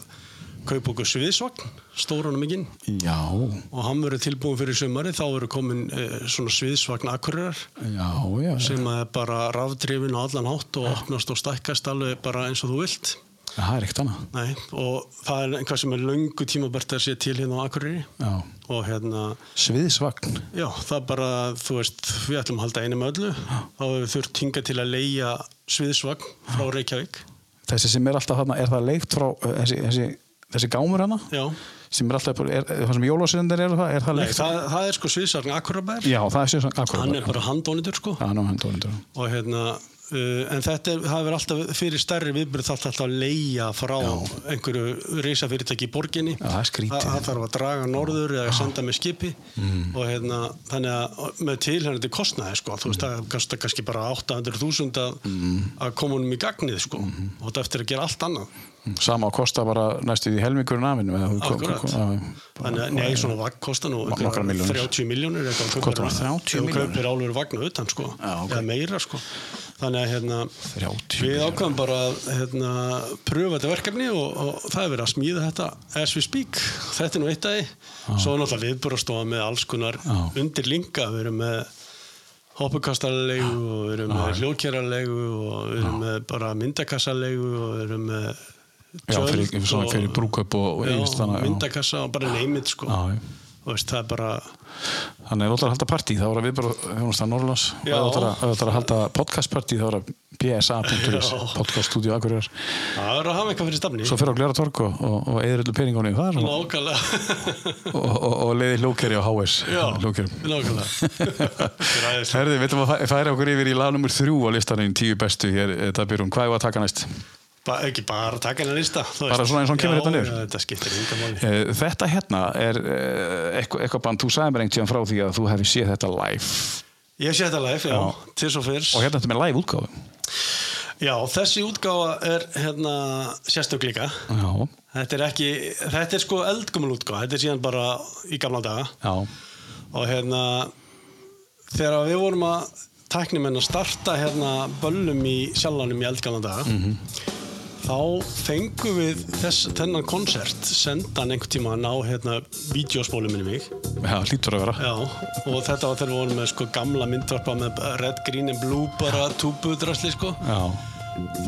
kaupa okkur sviðsvagn stóran og mikinn. Já, og hann verður tilbúin fyrir sumari þá verður komin uh, svona sviðsvagn akkurirar já, já. sem er bara rafdrifin á allan hátt og opnast og stækkast alveg bara eins og þú vilt það er ekkert annað? Nei, og það er einhvað sem er löngu tímabært að sé til hérna á Akureyri. Já. og hérna, sviðsvagn já, það er bara, þú veist, við ætlum að halda einu með öllu, þá hefur við þurft hinga til að leia sviðsvagn frá Reykjavík. þessi sem er alltaf þarna, er það leikt frá uh, þessi, þessi, þessi gámur hana? Já, sem er alltaf, er, er, það sem jólasyndir eru það, er það Nei, leikt það, það er sko sviðsvagn Akurabær, já, það er sviðsvagn akkurat hann er bara handónitur sko já, uh, en þetta er, það er alltaf fyrir stærri viðbyrð það alltaf að leia frá einhverju reisafyrirtæki í borginni. Já, það er þarf að draga norður eða senda með skipi Mm. og hérna, þannig að með tilhengandi kostnaði sko, þú veist, það kostar kannski bara 800.000 að, Mm. að koma honum í gagnið sko og þetta eftir að gera allt annað. Sama að kosta bara næstu í helmingurinn afinu Akkurat. Þannig að, nei, svona vagn kostar nú Nokkrar einhverjar milljónir. 30 miljónir Kostar kaupir- það 30 ef þú milljónir? kaupir álveru vagn utan, sko. Já, ok. Eða meira, sko. Þannig að, hérna, 30 við ákvæðum bara að hérna, pröfa þetta verkefni og, og það er verið að smíða þetta as we speak. Þetta er nú eitt af því. Svo er náttúrulega viðbúrastofa með alls konar Já. undir linka. Við erum með hoppukastarlegu og við erum með hljóðkjæralegu og við erum með bara myndakassalegu og við erum með Já, fyrir, svona, fyrir brúköp og, og Já, þannig, myndakassa og bara neymit sko. Það er bara Þannig er alltaf að halda partí, þá er við bara hjónast að Norrlands, Já. ef það er að halda podcastpartí, þá er að bsa.is podcaststudio Akureyrar. Það er að hafa eitthvað fyrir stafni. Svo fyrir á Glera Torg og, og, og eður öllu peningunni og, Nákvæmlega. Og, og, og leiði hljókeri á HS er aðeins Herði, við ætlum að fæ- færa okkur yfir í lag nummer þrjú á listanum tíu bestu hér, þetta byrjum, hvað er að taka næst? Ba Ekki bara taka hennar lista Bara svona eins og hann kemur hérna niður? Þetta skiptir yngan máli. Eh, Þetta hérna er eh, eitthvað, band, þú sagði mér einhvern tíðan frá því að þú hefði séð þetta live. Ég sé þetta live, já, Já. til svo fyrrs og hérna þetta með live útgáfu. Já, þessi útgáfa er hérna sérstök líka. Þetta er ekki, þetta er sko eldgumul útgáfa Þetta er síðan bara í gamla daga. Já, og hérna þegar við vorum að tæknimenn að starta hérna böllum í sjálfanum í eldgamla daga Mhm. Þá fengum við þess, þennan konsert sendan einhvern tíma að ná hérna vídeospólu minni mig já, hlýtur að vera Já, og þetta var þegar við vorum með sko gamla myndvarpa með red, green and blue bara túbudrasli sko Já,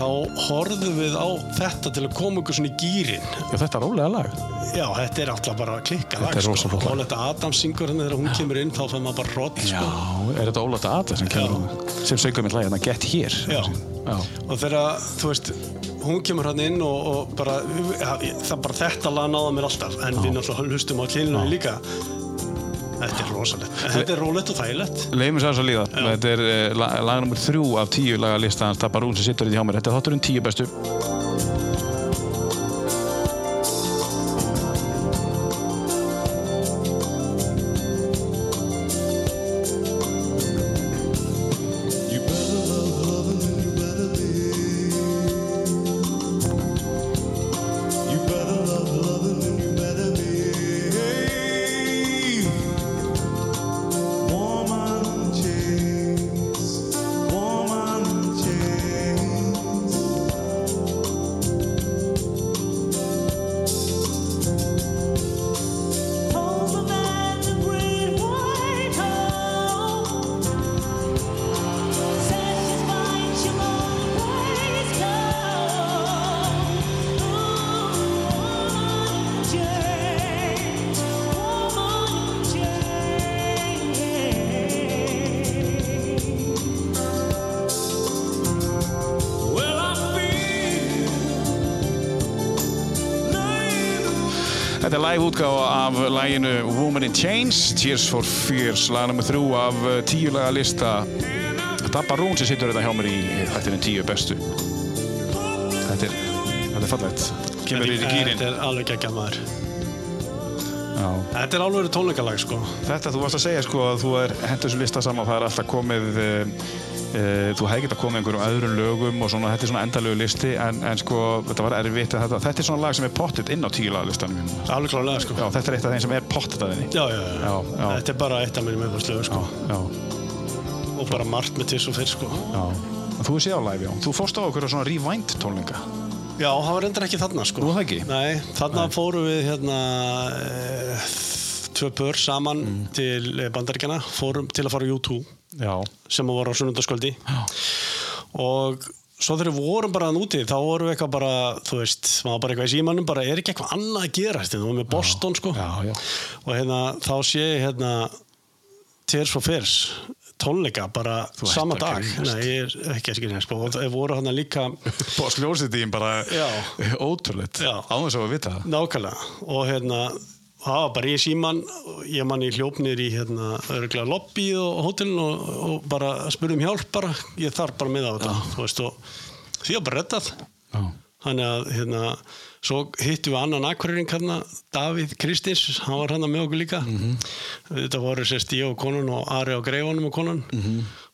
þá horfðum við á þetta til að koma okkur svona í gýrin Já, þetta er rólega lag. Já, þetta er alltaf bara klikka Þetta lag er rosa flott lag. Þetta Adams syngur henni þegar hún kemur inn þá fann maður bara rótt Já, sko. er þetta Ólata Adla sem kemur hún? Sem sögum við lagið, Get Here. Já. Já. og þegar, þú veist hún kemur hann inn og, og bara ja, það bara þetta lag náða mér alltaf en við náttúrulega hlustum á kynlunum líka Þetta er rosalegt Þetta er rólegt og þægilegt Leifum sér þess að líða. Þetta er uh, lag, lag nummer þrjú af tíu laga lista hans Tabarún sem sittur í hjá mér. Þetta er þátturinn tíu bestu. Chains, Tears for Fears, lag nummer þrjú af uh, tíu laga lista Tabarún sem sittur þetta hjá mér í þættinni tíu bestu. Þetta er, þetta er fallegt. Kemur í gýrin. Þetta er alveg ekki maður Já. Þetta er alveg tónleikalag sko Þetta, þú varst að segja sko að þú er hendur þessu lista saman, það er alltaf komið uh, þú hefði getað komið einhverjum öðrum lögum og svona, þetta er svona endalögu listi en, en sko, þetta var erfitt að þetta, þetta er svona lag sem er pottet inn á tíulaga listanum mínum. Alveg klálega sko Já, þetta er eitt af þeim sem er pottet að þinni. Já, já. Þetta er bara eitt af mínum uppáðslögu sko og bara margt með tiss og fyrr sko Þú er séð á live, já. Þú fórst á okkur á svona rewind tónleika. Já, það var reyndar ekki þarna sko Nú, það ekki? Nei, þarna fórum við hérna e, tvö pör saman Mm. til bandaríkjana fórum til að fara á U2 Já. sem voru á sunnundaskvöldi og svo þegar við vorum bara hann úti þá vorum við eitthvað bara, þú veist maður var bara eitthvað í símanum, bara er ekki eitthvað annað að gera þú vorum með Boston sko Já, já. og hérna þá sé ég hérna Tears for Fears tónleika bara sama dag. Nei, ég er ekki að skilja sko. og það voru hann líka Bós ljósitíðin bara ótrúleitt. Já. Á þess að vita nákvæmlega og hérna það var bara í síman ég manni hljópnir í hérna lobby og hótelin og, og bara spurði um hjálp bara. Ég þarf bara með á þetta veist og því var bara reddað. Já. þannig að hérna svo hittum við annan akkurýring hérna Davíð Kristins, hann var hann með okkur líka. Þetta voru sérst ég og konan og Ari á greifanum og konan.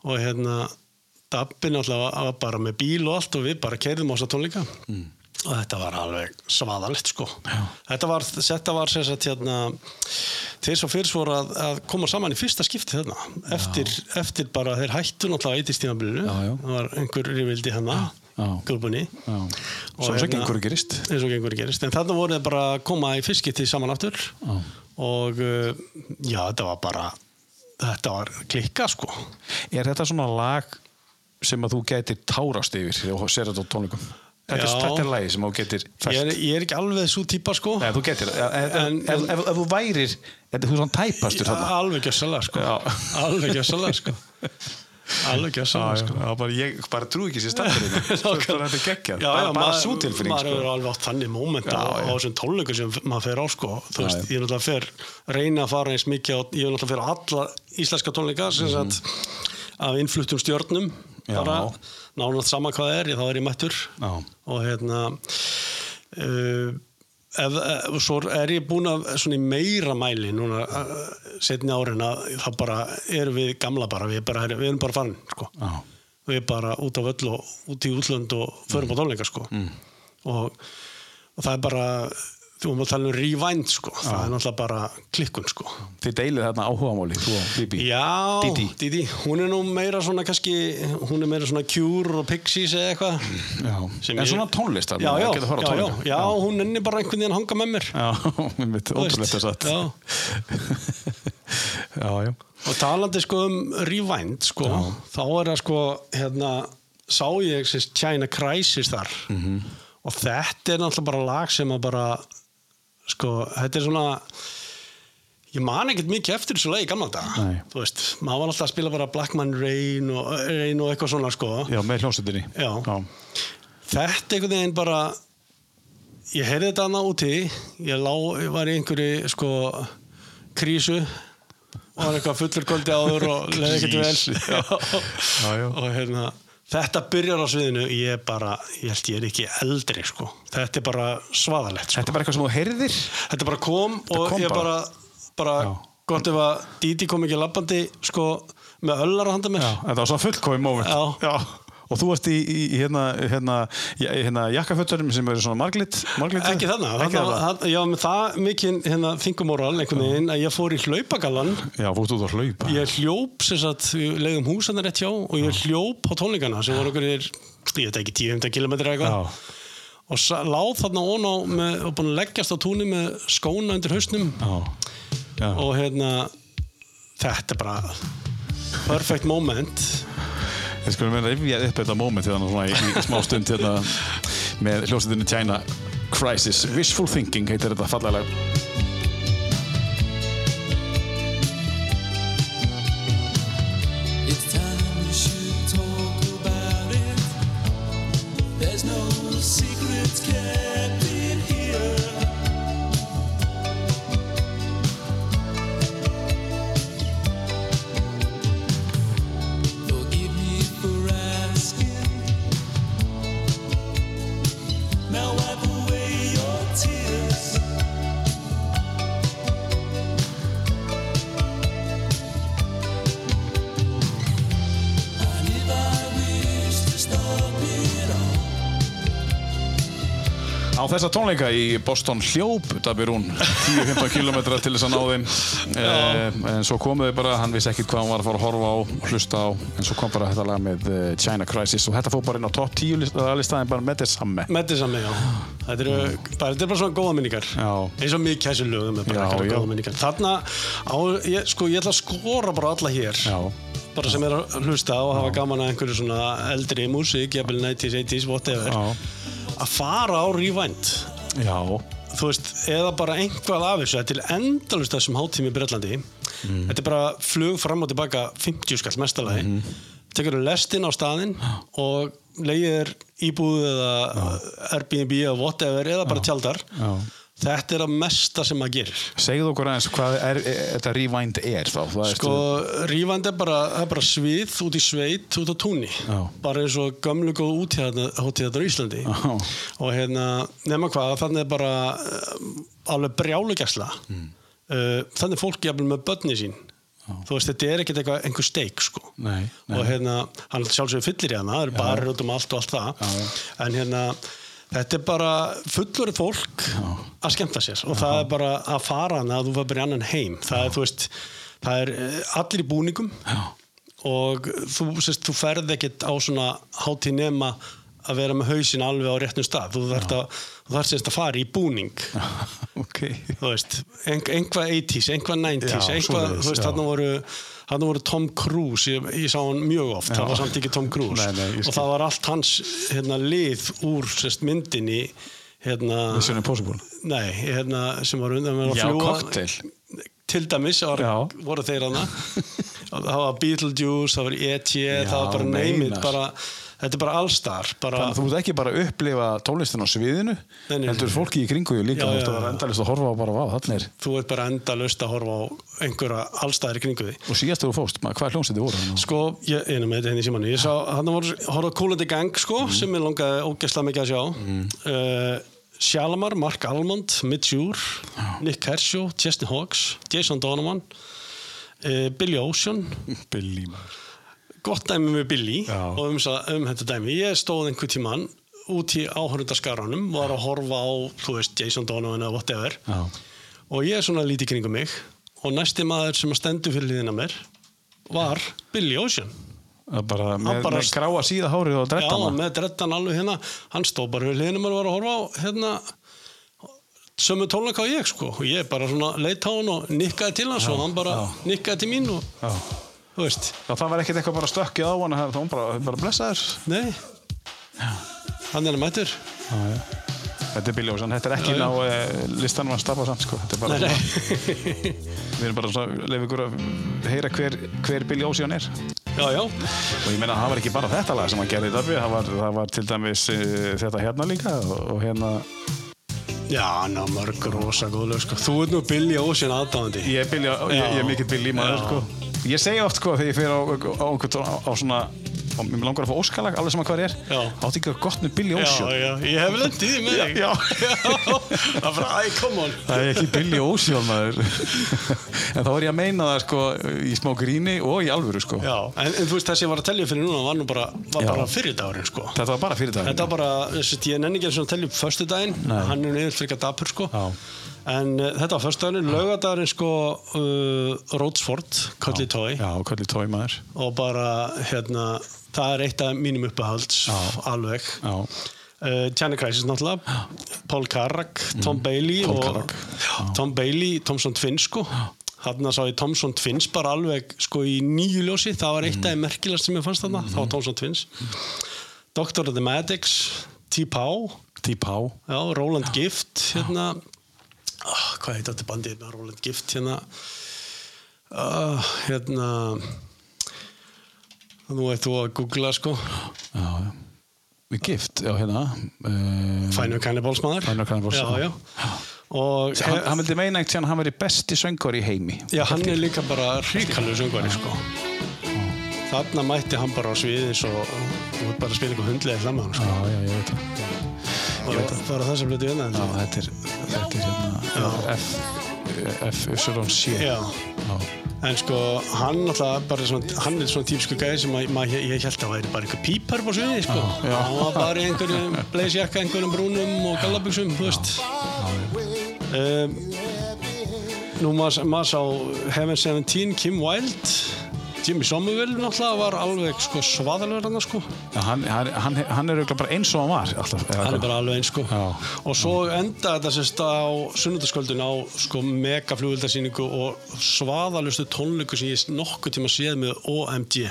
Og hérna Dabbi náttúrulega var bara með bíl og allt og við bara keirðum á þessa tónleika og þetta var alveg svaðalegt sko þetta var, þetta var sagt hérna þeir svo fyrst voru að, að koma saman í fyrsta skipti þarna eftir, eftir bara þeir hættu náttúrulega í tímabilinu Já, já. það var einhver rivildi hana Já. grúpunni Já. Og Svo sem hérna- rist. eins og gengur gerist en þarna voru þeir bara að koma í fyrst skipti saman aftur Já. og uh, já þetta var bara þetta var klikka sko Er þetta svona lag sem að þú getur tárast yfir þú sér þetta á tónleikum? Þetta, er, þetta er lagi sem þú getur ég er, ég er ekki alveg svo típa sko Nei, þú getur. En- ef, ef, ef þú værir, þetta er þú svona tæpastur þarna. alveg gjössalega sko Já. alveg gjössalega sko alveg gjössalega sko Já, bara, ég bara trú ekki sér standur þetta er geggjað, bara, svo tilfinning maður sko. hefur alveg átt þannig móment á, þessum tónleikur sem maður fer á sko þú veist, ég er náttúrulega fer reyna að fara eins mikið ég er náttúrulega fer á alla íslenska sem sagt af innfluttum stjörnum Mhm. Já. Bara nánast sama hvað það er, þá er ég mættur. Já. og hérna uh, ef, ef, svo er ég búin að svona í meira mæli núna uh, setni árin að það bara erum við gamla bara, við, bara, við erum bara farin sko. Við bara út á völl og út í útlönd og förum á tónleika sko. Mm. og, og það er bara þú að tala um rewind sko. Það er náttúrulega bara klikkun sko. Þið deilið þarna áhugamáli. Já, Didi. Didi, hún er nú meira svona kannski, hún er meira svona Cure og Pixies eða eitthvað. En ég- svona tónlist já, já, já, já, hún ennir bara einhvern veginn að hanga með mér. Já, mér ótrúlegt að satt. já. já, já. Og talandi sko um rewind sko, þá er það sko hérna, sá ég sérst China Crisis þar. Mhm. og þetta er náttúrulega bara lag sem að bara sko, þetta er svona ég man ekkert mikið eftir þessu lagi í gamla dag þú veist, maður var alltaf að spila bara Blackman Rain og, Rain og eitthvað svona sko. Já, með hljómsveitinni. Þetta einhvern veginn bara ég heyrði þetta annað úti ég, lá, ég var í einhverju sko krísu og var eitthvað fullur kvöldi áður og leði ekkert vel. Já. og hérna þetta byrjar á sviðinu ég bara, ég held ég er ekki eldri sko, þetta er bara svaðalegt sko. Þetta er bara eitthvað sem þú heyrðir? þetta bara kom og kom ég bara, bara Já. gott ef að Díti kom ekki lappandi sko með öllar að handa mér Já, þetta var svo fullkói moment. Já. Og þú varst í, í hérna, hérna, hérna jakkaföturum sem eru svona marglit, marglit ekki þannig, já, það mikið hérna, þingumóral einhvern veginn að ég fór í hlaupagallan Já, fórst út að hlaupa. ég hljóp sem sagt, leiðum húsana rétt hjá og ég hljóp á tónleikana sem voru okkur ég veit ekki 10-15 km eitthvað. Og láð þarna ón á með, og búin að leggjast á túnni með skóna undir hausnum. Já. Já. og hérna þetta er bara perfect moment Ég skulum vera að rifja upp þetta moment hérna í, í smá stund hérna með hljómsveitinu China Crisis. Wishful Thinking heitir þetta fallega. It's tónleika í Boston hljóp Dabir hún 10-15 km til þess að ná þeim. Eh, en svo komuðu bara, hann vissi ekkit hvað hann var að fara að horfa á hlusta á, en svo kom bara þetta lag með eh, China Crisis og þetta fór bara inn á topp 10 listaðin bara með þess samme með þess mig, já. Þetta eru bara, þetta er bara svona góða minningar. Eins og mikið þessu lögum er bara Já, góða minningar. Þarna, á, ég, sko ég ætla að skora bara alla hér. Já, bara sem er að hlusta og hafa gaman að einhverju svona eldri músík, jafnvel 90s, 80s, whatever. Já, að fara á Rewind já, þú veist, eða bara einhvað af þessu til endalust þessum hátími í Bretlandi. Mm. þetta er bara flug fram og tilbaka 50 skall mestalagi mm tekur lestin á staðinn og leiðir íbúð eða Airbnb eða whatever eða bara tjaldar. Já. Þetta er að mesta sem maður gerir. Segðu okkur aðeins hvað er, er, þetta rewind er þá það er sko, Rewind er bara, er bara svið út í sveit, út á túnni Já. bara eins og gömlu góð útíðatar í Íslandi. Já. og hérna, nema hvað, þannig er bara uh, alveg brjálugjæsla mm. uh, þannig er fólk jafnvel með börni sín. Þú veist, þetta er ekkert eitthvað einhver steik sko. Nei, nei. og hérna, hann sjálfsögur fyllir í hana það eru bara út um allt og allt það. En hérna, þetta er bara fullori fólk að skemmta sér og það er bara að fara hana að þú var bara í annan heim. Það er, þú veist, það er eh, allir í búningum Já. og þú, sérst, þú ferð ekkert á svona hátíð nema að vera með hausin alveg á réttum stað. Þú þarft að, að fara í búning. Ok. Þú veist, ein, einhvað 80s, einhvað 90s Já, einhvað, þú veist, já. þarna voru þarna voru Tom Cruise, ég, ég sá hann mjög oft það var samt ekki Tom Cruise Nei, nei, og það var allt hans hérna, lið úr sérst, myndinni hérna, Mission Impossible nei, hérna, sem var undan með að Já, cocktail. til dæmis var, Já. voru þeir hana það var Beetlejuice, það var E.T. það var bara neymið bara, þetta er bara allstar bara, Þannig að þú ert ekki bara að upplifa tónlistin á sviðinu heldur fólki í kringu líka Já, þú ert já, að vera já. endalist að horfa á bara vá, þannig er þú ert bara enda löst að horfa á einhverja allstæðir kringu því og síðast þú fóst, hvað hljómsið þið voru? Sko, ég einu með þetta henni í símanni Ég sá, hann voru, in the Gang sko, sem ég langaði ógeðslega mikið að sjá. Mm. Shalamar, Mark Almond Mitch Ure, Nick Kershaw Chesney Hawks, Jason Donovan uh, Billy Ocean. Billy maður gott dæmi með Billy Já. og um, um þetta dæmi. Ég stóð einhver tíman út í áhörundaskaranum var að horfa á, þú veist, Jason Donovan eða whatever. Já. og ég er svona lítið kringum mig og næsti maður sem að stendur fyrir liðina mér var Billy Ocean. Bara með, bara- með gráa síða hárið og Já, drettana með drettan alveg hérna. Hann stóð bara við hliðinum og var að horfa á hérna sömu tónleika á ég sko. Og ég bara svona leitt á hann og nikkaði til hans og hann bara nikkaði til mín og Já. Þú veist, Já, það var ekkert eitthvað bara stökkið á hann það var bara, bara blessaður nei hann er að mættur Já, já. Þetta er Ocean, þetta er ekki ná uh, listanum að staffa samt sko. Þetta er bara við erum bara svona, leif ykkur að heyra hver, hver Billy Ocean er já, já, og ég meina það var ekki bara þetta lag sem hann gerði þetta það var, það var til dæmis uh, þetta hérna líka og, og hérna já, hann á mörg rosa góð lög sko. þú ert nú Ocean aðdáðandi ég er, er mikill Já. sko. Ég segi oft sko þegar ég fyrir á, á, á, á, á svona og mér langar að fá óskalag, alveg sem að hvað er Já. átti ekki að gott með Billy já, Ocean já, ég hef lendið í Já. það er bara, æ, come on Það er ekki Billy Ocean maður En þá er ég að meina það sko í smá gríni og í alvöru sko já, en, en þú veist, þessi ég var að tellja fyrir núna var nú bara, var Já. bara fyrir dagurinn sko. Þetta var bara fyrir dag Þetta var bara, ég nenni ekki að tellja upp förstu daginn, hann er frekar dapur sko. Já. En uh, þetta var förstu daginn, laugadagurinn sko uh, Ródsford, Colli Tói Já, hvernig tói maður. Og bara, hérna, það er eitt af mínum uppahalds, alveg. Já, Uh, Tjani Crisis náttúrulega, Paul Carrack, Tom Bailey Mm. Paul og Carrack, já, Tom Bailey, Thomson Twins sko. Þarna sá ég Thomson Twins bara alveg sko í nýju ljósi, það var Mm. eitt af þeim merkilegast sem ég fannst þarna, það var Thomson Twins. Doctor of the Maddox, T-Pow, Deep How já, Roland Gift, hérna, oh, hvað heit þetta bandið með Roland Gift, hérna, uh, hérna, nú ert þú að googla sko, Já, já gift, já hérna uh, Final Cannibals maður. Final Cannibals, já, já. já. Og hann, hann vildi meina ekkert að hann veri besti söngur í heimi Já, hann er líka bara ríkalur söngvari, sko. Þarna mætti hann bara á sviði eins og veit bara að spila eitthvað hundlega fram með hann, Já, sko. já, ég veit það Bara, það sem blötu hérna. Þetta er, þetta er hérna F, F, Y, C Já. Já. En sko, hann alltaf bara svona, hann er svona típsku gæði sem að, maður, ég, ég held að væri bara einhver pípar á sviði, sko. Hann var bara í einhverjum bleisjakka, einhverjum brúnum og gallabuxum, þú veist. Um, nú maður, maður sá Heaven 17, Kim Wilde, Jimmy Somerville náttúrulega var alveg sko svaðalögur hann, sko. Já, hann, hann, hann, hann er bara eins og hann var alltaf, hann er bara alveg eins sko. Og svo enda þetta sérst á sunnudasköldun á sko megaflugvildasýningu og svaðalustu tónleiku sem ég nokkuð tíma séð með OMG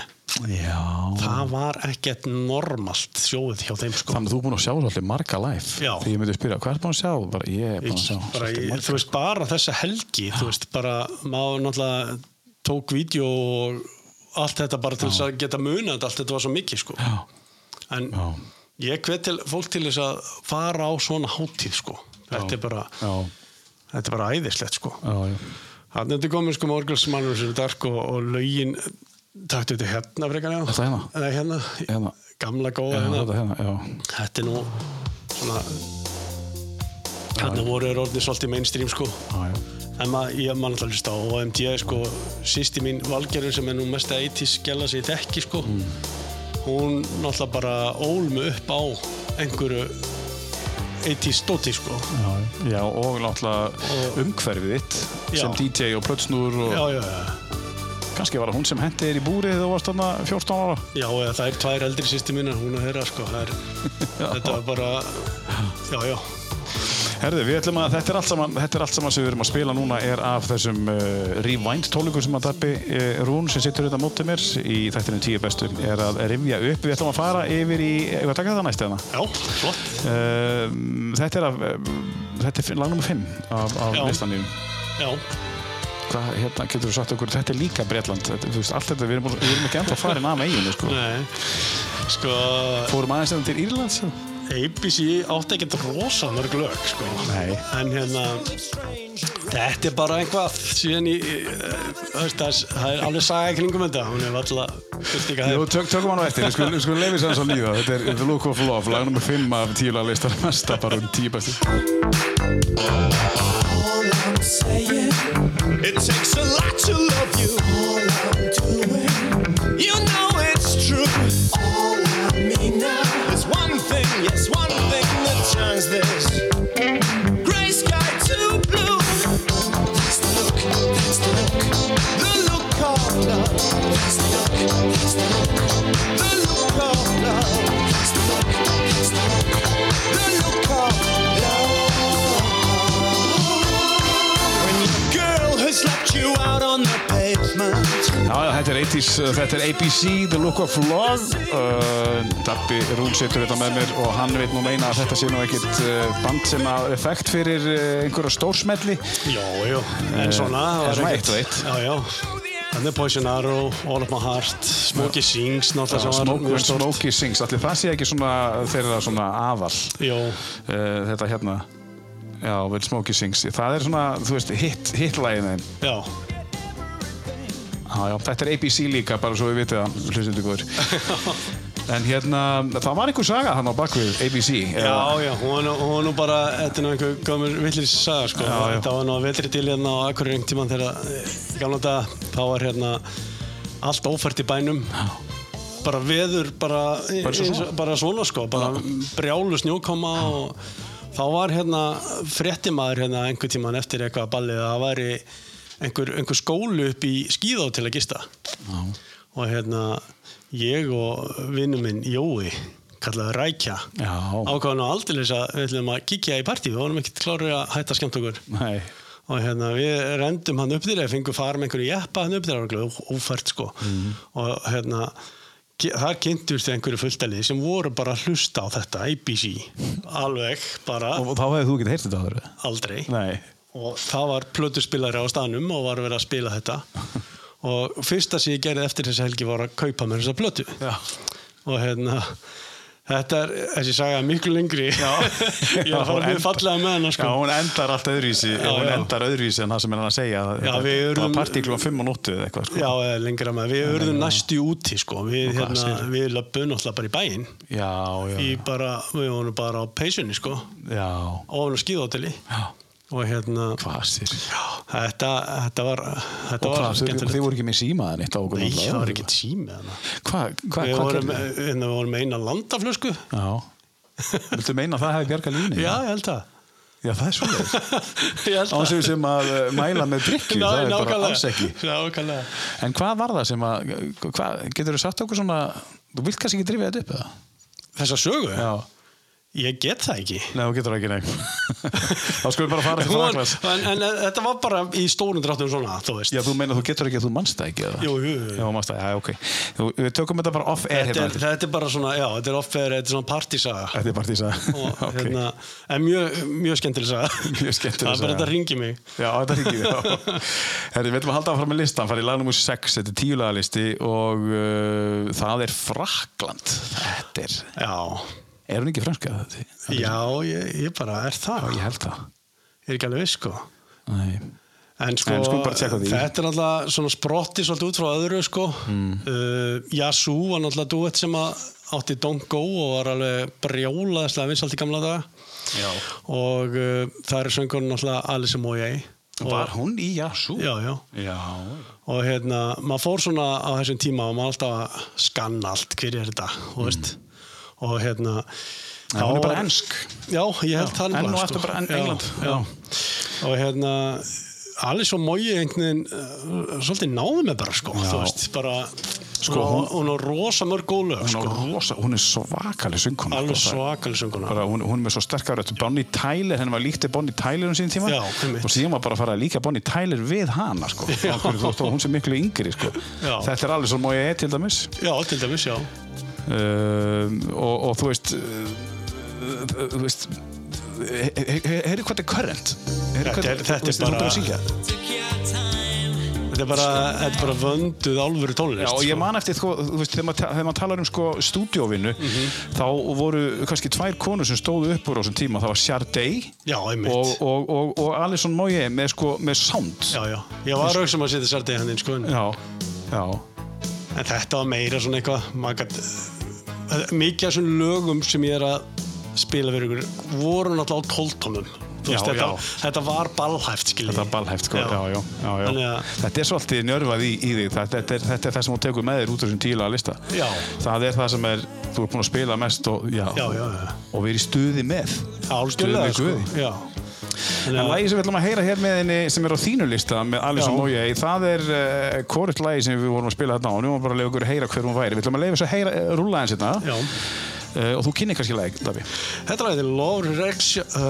Já. Það var ekkert normalt sjóið hjá þeim sko. Þannig að þú er búin að sjá svolítið marga live. Já. Þegar ég myndi spyrja, hvað er búin að sjá? Bara, ég er búin að sjá bara, ég, þú veist bara þessa helgi þú veist bara maður náttúrulega tók vídeo og allt þetta bara til þess að geta munað allt þetta var svo mikið sko. Já, en já, ég hvet til fólk til þess að fara á svona hátíð sko. Þetta er bara já, þetta er bara æðislegt sko. Þannig að þetta komið sko morgulsmannur sem er dark og, og lögin taktu þetta hérna frekar já. Hérna? Eða hérna, Hérna. gamla góða hérna. þetta hérna, þetta er nú svona hérna voru orðin svolítið mainstream sko. Já, já. En maður, ég man alltaf hlusta á OMG sko, sýsti mín Valgerður sem er nú mest að 80s skella sig í þekki sko hún náttúrulega bara ól mig upp á einhverju 80s stóti sko. Já, já, og náttúrulega umhverfið þitt sem DJ og plötsnúr og já, já, já, kannski var það hún sem hendi þér í búrið þegar þú varst þarna 14 ára. já, það er tvær eldri sýsti mín hún að höra sko. Er, þetta var bara já, já, Herði, við ætlum að þetta er allt saman, þetta er allt saman sem við erum að spila núna er af þessum uh, Rewind tólugur sem að Dabbi uh, Rún sem situr þetta mótið mér í þættinu tíu bestu er að rifja upp. Við ætlum að fara yfir í, að taka þetta næst eða? já, flott Uh, þetta er af, uh, þetta er lag nummer 5 af, af listanlífum. já, Hvað, hérna, getur þú sagt okkur, þetta er líka Bretland, þetta, þú veist, allt þetta, við erum, við erum ekki ennþá farin af eiginu, sko. nei sko Fórum aðeins hérna til Írlands? ABC átti ekkert rosa mörg lög sko. Nei. en hérna þetta er bara einhvað síðan í það, er, alveg saga í kringum þetta hún er alltaf tökum hann á eftir, við skulum, leifis hans að líða. Þetta er The Look of Love, lag nummer 5 af tíu laglistar, mesta bara um tíu bestu. All I'm saying, it takes a lot to love you. Er 80s, uh, þetta er ABC, The Look of Love. Uh, Dabbi Rún situr þetta með mér og hann veit nú meina að þetta sé nú ekkit uh, band sem að er þekkt fyrir uh, einhverja stórsmelli. Já, já, en svona það er var svona ekkert- eitt og eitt. Já, já. Þannig Poison Arrow, All of My Heart Smokey Sings, náttúrulega sem var Smoke, mjög stórt. Smokey Sings, allir það sé ekki svona þeirra svona aðal. Jó, uh, þetta hérna. Já, vel Smokey Sings, það er svona, þú veist, hit, hitlægin þeim. Já, Já, já, þetta er ABC líka, bara svo við vitið það, hlustundu góður. En hérna, það var einhver saga hann á bakvið ABC. já, já, hún var nú, bara, þetta er nú einhver gömur villis saga, sko. Já, já. Þetta var nú að vetri til hérna á akkur reyng tíman þegar, eh, gamla dag, þá var hérna allt ófært í bænum. Bara veður, bara, Bara svo bara svona, sko, bara brjálu snjókoma og þá var hérna fréttimaður hérna einhver tíman eftir eitthvað ballið að það væri einhver, einhver skólu upp í skíðá til að gista. Já. og hérna ég og vinnu minn Jói kallaði Rækja ákvæðan á aldeilis að við ætlum að kíkja í partí við vorum ekkert klárið að hætta skemmt okkur Nei. og hérna við rendum hann upp til það fengum fara með einhverju jeppa hann upp til það ófært sko Mhm. og hérna þar kynntust einhverju fulltælið sem voru bara að hlusta á þetta ABC alveg bara Og þá hefði þú ekki heyrt þetta áður? aldrei Nei. Og það var plötuspilari á staðnum og var verið að spila þetta og fyrsta sem ég gerði eftir þessi helgi var að kaupa mér þessa plötu Já. og hérna þetta er, þessi saga er miklu lengri Já. ég að fara mjög fallega með Já, sko. hún endar allt öðruvísi, Já, hún já. endar öðruvísi en það sem hann að segja. Já, við Það urðum- var partíklum 5 og nóttu eða eitthvað, sko. já, eða lengra með, við urðum næstu úti sko. við, Og hvað hérna, við löpum náttúrulega bara í bæinn Já, já, í bara, við vorum bara á peysunni sko, já. ofan á skíðhóteli Já. Og hérna Hvað sér? þetta, þetta var þetta Og var hvað, þið, voru ekki með símaðan eitt á okkur? Nei, það var ekki þarna. Hvað, hvað, hvað þið? hérna, við vorum með eina landaflösku Já. Viltu meina að það hefði bjarga línu? Já, ég held að Já, það er svolítið. Ég held Á sem sem að uh, mæla með drikki, það er bara alls ekki. Nákvæmlega En hvað var það sem að, hvað, getur þú sagt okkur svona, þú vilt kannski ekki drifja þetta upp eða? Þessa sögu? Já. Ég get það ekki Nei, þú getur það ekki, nei. Þá skulum við bara fara til Fraklands. en, en þetta var bara í stórum dráttum svona, þú veist Já, þú meina þú getur ekki að þú mannst það ekki eða? Jú, jú, jú. Já, mannst það, já, ok. Þú, við tökum þetta bara off-air þetta, hérna. er, þetta er bara svona, já, þetta er offer, þetta er svona partísaga Þetta er og ok. hérna, en mjög, mjög skemmtileg saga Mjög skemmtileg Það er bara saga. þetta ringi mig Já, þetta ringið við. Herri, við ætlum að halda áfram með listan, fara í lag nummer 6, þetta er Já, hún ekki franska? Já, ég, ég bara er það Ég held það. Ég er ekki alveg viss, sko Nei. En sko, En því. þetta er náttúrulega svona sprotti svolítið út frá öðru sko. Mm. Uh, Yasu var náttúrulega duett sem átti Don't Go og var alveg brjólaðislega vinsalt í gamla daga. Já. Og uh, það er söngurinn náttúrulega Alice Moye. Var hún í Yasu? Já, já. Já. Og hérna, maður fór svona á þessum tíma og maður alltaf að skanna allt, hver er þetta, þú veist. Og hérna... En hún er bara ensk. Já, ég held Já, það enn og nefnilega, aftur bara enn Já, England. Já. Og hérna, Alice og Moji einhvern veginn uh, svolítið náði mig bara, sko. Já. Þú veist, bara... Sko, Sko, hún, hún- á rosa mörg góð lög, sko. er hún er svakalig söngkona. Alveg sko, svakalig sönguna. bara, hún, hún er með svo sterkar rödd Bonnie Tyler, henni var líkt Bonnie Tyler um sín tíma Já, og síðan var bara að fara að líka Bonnie Tyler við hana sko. Já. Hún sem miklu yngri sko. Já. þetta er alveg svo móið ég til dæmis Já, til dæmis, já. Uh, og, og þú veist uh, þú veist heyrðu hvað þetta er current Þetta er- þetta er bara- Þetta er bara, þetta er bara vönduð álfuru tónlist. Og ég sko. man eftir, sko, þú veist, þegar maður, talar um sko stúdíóvinnu, Mhm. þá voru kannski tvær konur sem stóðu upp úr á þessum tíma, það var einmitt. og, og, og, og Alison Moye með, sko, með sound. Ég var auðvitað sem að setja særti hann inn, sko. en- þetta var meira svona eitthvað eh, mikið af þessum lögum sem ég er að spila fyrir ykkur voru náttúrulega á tóltónum þetta, þetta var ballhæft skiljið þetta er ballhæft, sko, já, já, já, að- Þetta er svolítið njörfað í, í þig, þetta, þetta, er, þetta er það sem þú tekur með þér út úr þessum tíla lista. Já. Það er það sem er, þú er búin að spila mest og, og verið í stuði með. Álgjörlega, Stuð sko. með Guði. En lagi sem við ætlum að heyra hér með henni sem er á þínu lista með Alison Já. Moye, það er uh, hvort lagi sem við vorum að spila þarna á og nú erum við bara að leiða okkur að heyra hver hún væri. Við ætlum að leiða þess að heyra, uh, rúlla eins hérna Já. uh, og þú kynni kannski lagi, Davi. Þetta er Love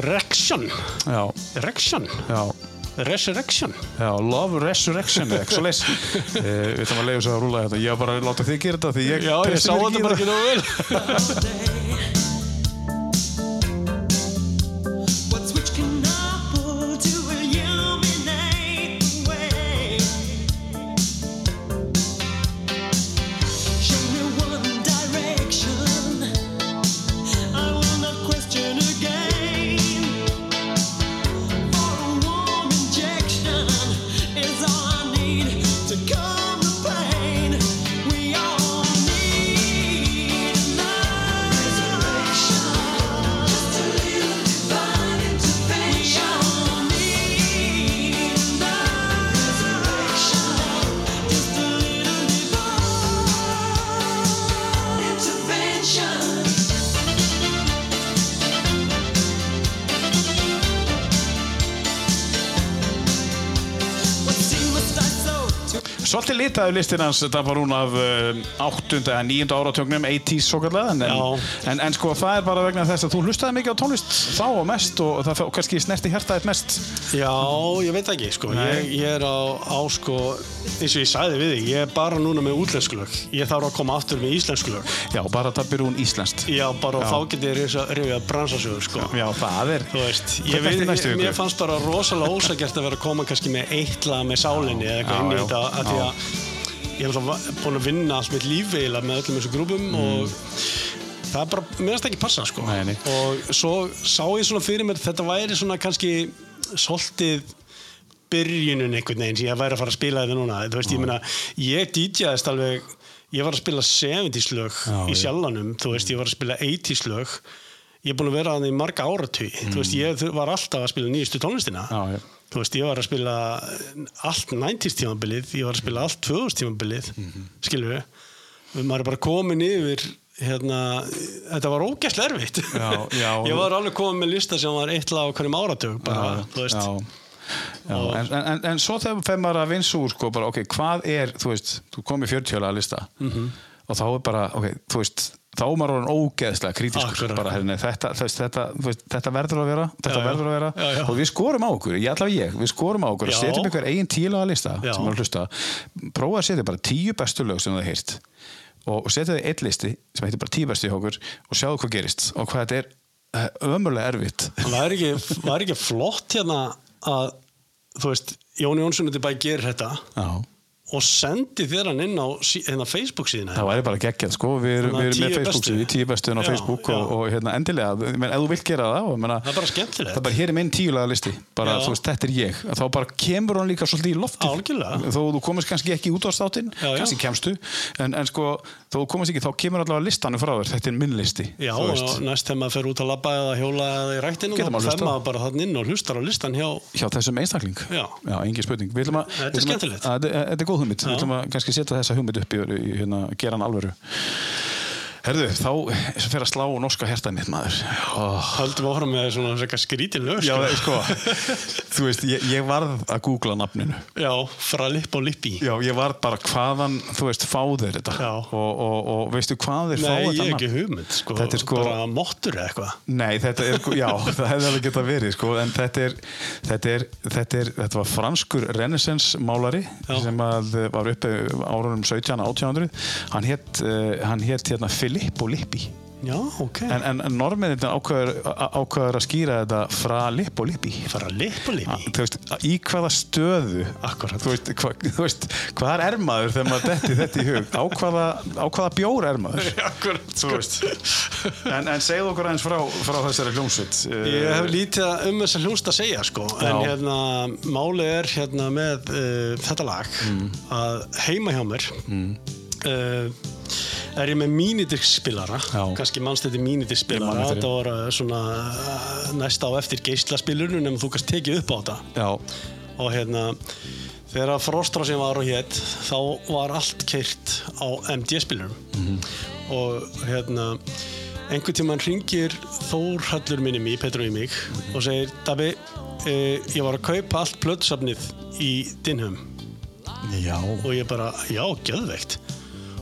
Reaction Já, Reaction já. Resurrection Já, Love Resurrection eða eitthvað leys Við ætlum að leiða þess að rúla þetta Ég var bara að láta þig gera þetta því ég Já, ég sá þetta bara ekki nógu vel Litaður listin hans þetta var hún af uh, 8. eða 9. áratögnum 80s svo kallega en, en, en sko það er bara vegna þess að þú hlustaði mikið á tónlist þá og mest og það fá- kannski snerti hjartaðið mest Já, ég veit ekki, sko. Ég, ég er á, á, sko, eins og ég sagði við þig, ég er bara núna með útlensku lög. Ég þarf að koma aftur með íslensku lög. Já, bara það byrja hún íslenskt Já, bara Já. þá get ég rifið að bransasögur, sko. Já, það er veist, ég næstu ég, mér fannst bara rosalega ósækjart að vera að koma kannski með eitt lag með sálinni eða eitthvað inn í þetta, að því að ég hef alltaf búin að vinna allt mitt líf eiginlega með öllum þessu grúpum og það er bara, mér finnst það ekki passa, sko. Nei, nei. Og svo sá ég svona fyrir mér, þetta væri svona kannski svolítið byrjunum einhvern veginn sem ég væri að fara að spila þetta núna þú veist, ég meina, ég DJaðist alveg ég var að spila 70s lög í já. sjálfanum, þú veist, ég var að spila 80s lög ég er búin að vera að það í marga áratug þú veist, ég þur- var alltaf að spila nýjustu tónlistina Já, já. þú veist, ég var að spila allt 90s tímabilið, ég var að spila allt 2000 tímabilið, mm Mhm. skilur við maður er bara komin yfir hérna, þetta var ógæslega erfitt Já, já. ég var alveg komin með lista sem var eitt lag á hverjum áratug bara, þú veist Já, já. En, en, en svo þegar þegar maður að vinsa úr sko, bara, ok, hvað er, þú veist, þú komið 40 að lista Mhm. og þá er bara, ok, þú veist þá er maður orðin ógeðslega kritískur bara, herni, þetta, þetta, þetta verður að vera þetta Já, verður að vera. Já, já. og við skorum á okkur, ég allavega ég við skorum á okkur og setjum ykkur eigin tílaga lista Já. sem er að hlusta. Prófa að setja bara tíu bestu lög sem það heyrt og, og setja þið eitt listi sem heitir bara tíu bestu hjá okkur og sjáðu hvað gerist og hvað þetta er eh, ömurlega erfitt. Það er ekki, var ekki flott hérna að þú veist, Jón Jónsson í bæ gerir þetta? Já og sendi þér hann inn á hérna Facebook síðan Það væri bara geggjað sko, við erum, við erum með Facebook bestu. síðu, tíu bestu inn á Já, Facebook já. og, og hérna, endilega, menn, ef þú vilt gera það og, menna, Það er bara skemmtilegt. Það er bara hér er minn tíulega listi bara, Já. þú veist, þetta er ég, þá bara kemur hann líka svolítið í Algjörlega. þó þú komast kannski ekki út á státtinn, Já, já. kannski kemstu en, en sko, þó komast ekki, þá kemur allavega listanum frá þér, þetta er minn listi Já, og næst þegar maður fer út að labba eða hjóla eða í ræktinu Getur þá fer maður bara þann inn og hlustar á listan hjá hjá þessum einstakling? Já. engin spurning. Þetta er skemmtilegt. Þetta er góð hugmynd, við Já. ætlum að kannski setja þessa hugmynd upp í, í hérna, gera hann alvöru Herðu, þá fer að slá norska hertað mitt maður oh. höldum áfram með svona skrítin lög Já, sko. sko, þú veist, ég, ég varð að googla nafninu. Já, frá lipp og lippi Já, ég varð bara hvaðan, þú veist, fá þeir þetta. Já. Og, og, og veistu hvað þeir fá Nei, þetta ég hef nafn? ekki hugmynd sko. Þetta er sko- bara mottur eða eitthvað Nei, þetta er, já, það hefði alveg getað verið, sko, en þetta er, þetta er, þetta er, þetta var franskur renaissance málari Já. sem að var uppi árunum 17. 1800. Hann hétt, uh, hann hétt hérna Filippo Lippi. Já, ok En, en, en normiðin ákveður, ákveður að skýra þetta frá Lippo Lippi. Frá lipp og lippi þú veist, í hvaða stöðu Akkúrat. þú veist, hva, þú veist hvað er maður þegar maður detti þetta í hug á hvaða, hvaða bjór er maður Akkurat, þú veist en, en segðu okkur aðeins frá, frá þessari hljómsveit Ég hef lítið um þessa hljónst að segja sko. en Já. hérna, málið er hérna með uh, þetta lag Mm. að heima hjá mér uh, er ég með mínidisspilara Já. kannski mannst þetta Ég man mínidisspilara eftir því. þetta var uh, svona uh, næsta á eftir geislaspilurinn en þú kannst tekið upp á þetta. Já, og hérna þegar Frostrásin var og hétt þá var allt keirt á MD-spilurum Mhm. og hérna einhvern tímann ringir Þórhallur minni mig, Petru í mig og segir, Dabi eh, ég var að kaupa allt plötsafnið í Dinhum já. Og ég bara, já, gjöðveikt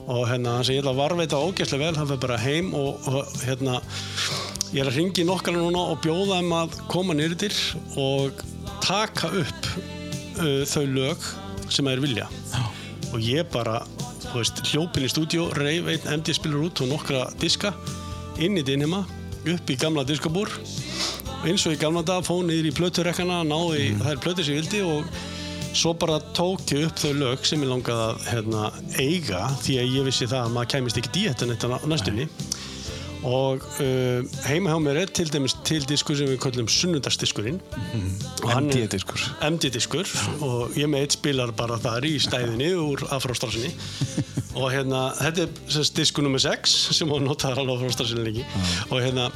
og hérna, hann segir, ég ætla að varveita ógeðslega vel, hann fyrir bara heim og, og hérna, ég er að ringi nokkala núna og bjóða þeim að koma nýrðir og taka upp uh, þau lög sem þeir vilja Já. og ég bara þú veist, hljópin í stúdíu, reif einn MD spilur út og nokkra diska inn í dinhima, upp í gamla diskabúr eins og í gamla dag fóð niður í plöturekkana, náði mm. þær plötur sem ég vildi og svo bara tók ég upp þau lög sem ég langaði að hérna, eiga því að ég vissi það að maður kæmist ekki í þetta á næstunni. Og uh, heima hjá mér er til dæmis til diskur sem við kallum hann er- MD-diskur. MD-diskur og ég með eitt spilar bara þar í stæðinni úr afróstrásinni og hérna, þetta er diskur nummer 6 sem hún notaður alveg afróstrásinni lengi. Og hérna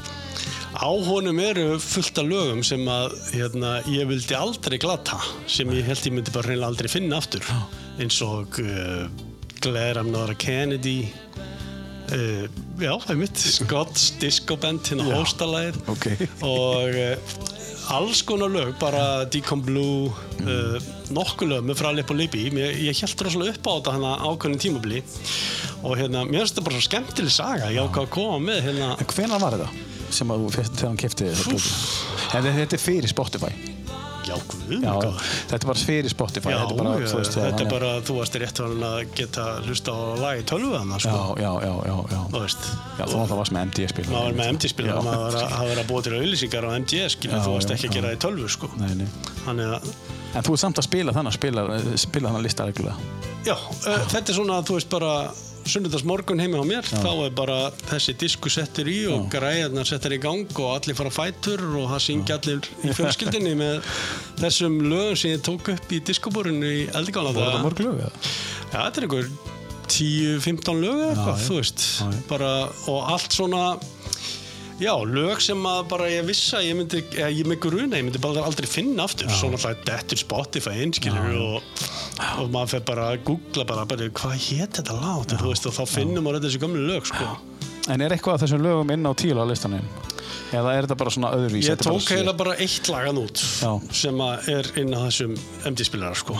á honum eru fullt af lögum sem að hérna, ég vildi aldrei glata sem ég held ég myndi bara reynilega aldrei finna aftur. Eins og uh, Glad I'm not a Kennedy uh, já, það er mitt Scott's Disco Band, hérna hóstalæðir ok. og uh, alls konar lög, bara Deacon Blue uh, nokkuð lög með fralip og lipi ég, ég held rosalega upp á þetta hana ákveðin tímabili. Og hérna, mér finnst þetta bara svo skemmtileg saga, ég ákvað að koma með hérna, En hvenær var þetta? Sem að þú fyrst þegar hann kefti þetta? En þetta er fyrir Spotify. já, guð, þetta er bara fyrir Spotify. Já, þetta er bara, já, þú veist, þetta er bara, þú varst rétt hann að geta hlusta á lagi tölvu þannig, Já, sko, já, já, já, já. þú veist Já, þú varst með MD-spil. maður var með MD-spil Já. og maður var að, að að búa til auðlýsingar á MD, skilur, Já, þú varst ekki að gera það í tölvu, sko Nei, nei. þannig að En þú ert samt að spila þannig, spila, spila þannig lista reglulega. Já, uh, þetta er svona, þú veist bara sunnudags morgun heimi á mér þá er bara þessi disku settur í og græðarnar settur í gang og allir fara fætur og það syngja allir í fjölskyldinni með þessum lögum sem ég tók upp í diskobúrinu í eldigána Voru þetta mörg lög eða? Já, þetta er einhver 10-15 lög eða eitthvað, já. þú veist Já, já. bara, og allt svona já, lög sem að bara ég vissi að ég myndi, ég með gruna ég myndi bara aldrei finna aftur, svo náttúrulega dettur Spotify einskilur og, og maður fer bara að googla bara, bara hvað hétt þetta lát, þú veist, og þá finnum maður þessi gömlu lög, sko. En er eitthvað af þessum lögum inn á tíla listaninn? Eða er þetta bara svona öðruvís? Ég tók heila bara eitt lagan út Já. sem er inn á þessum MD-spilara, sko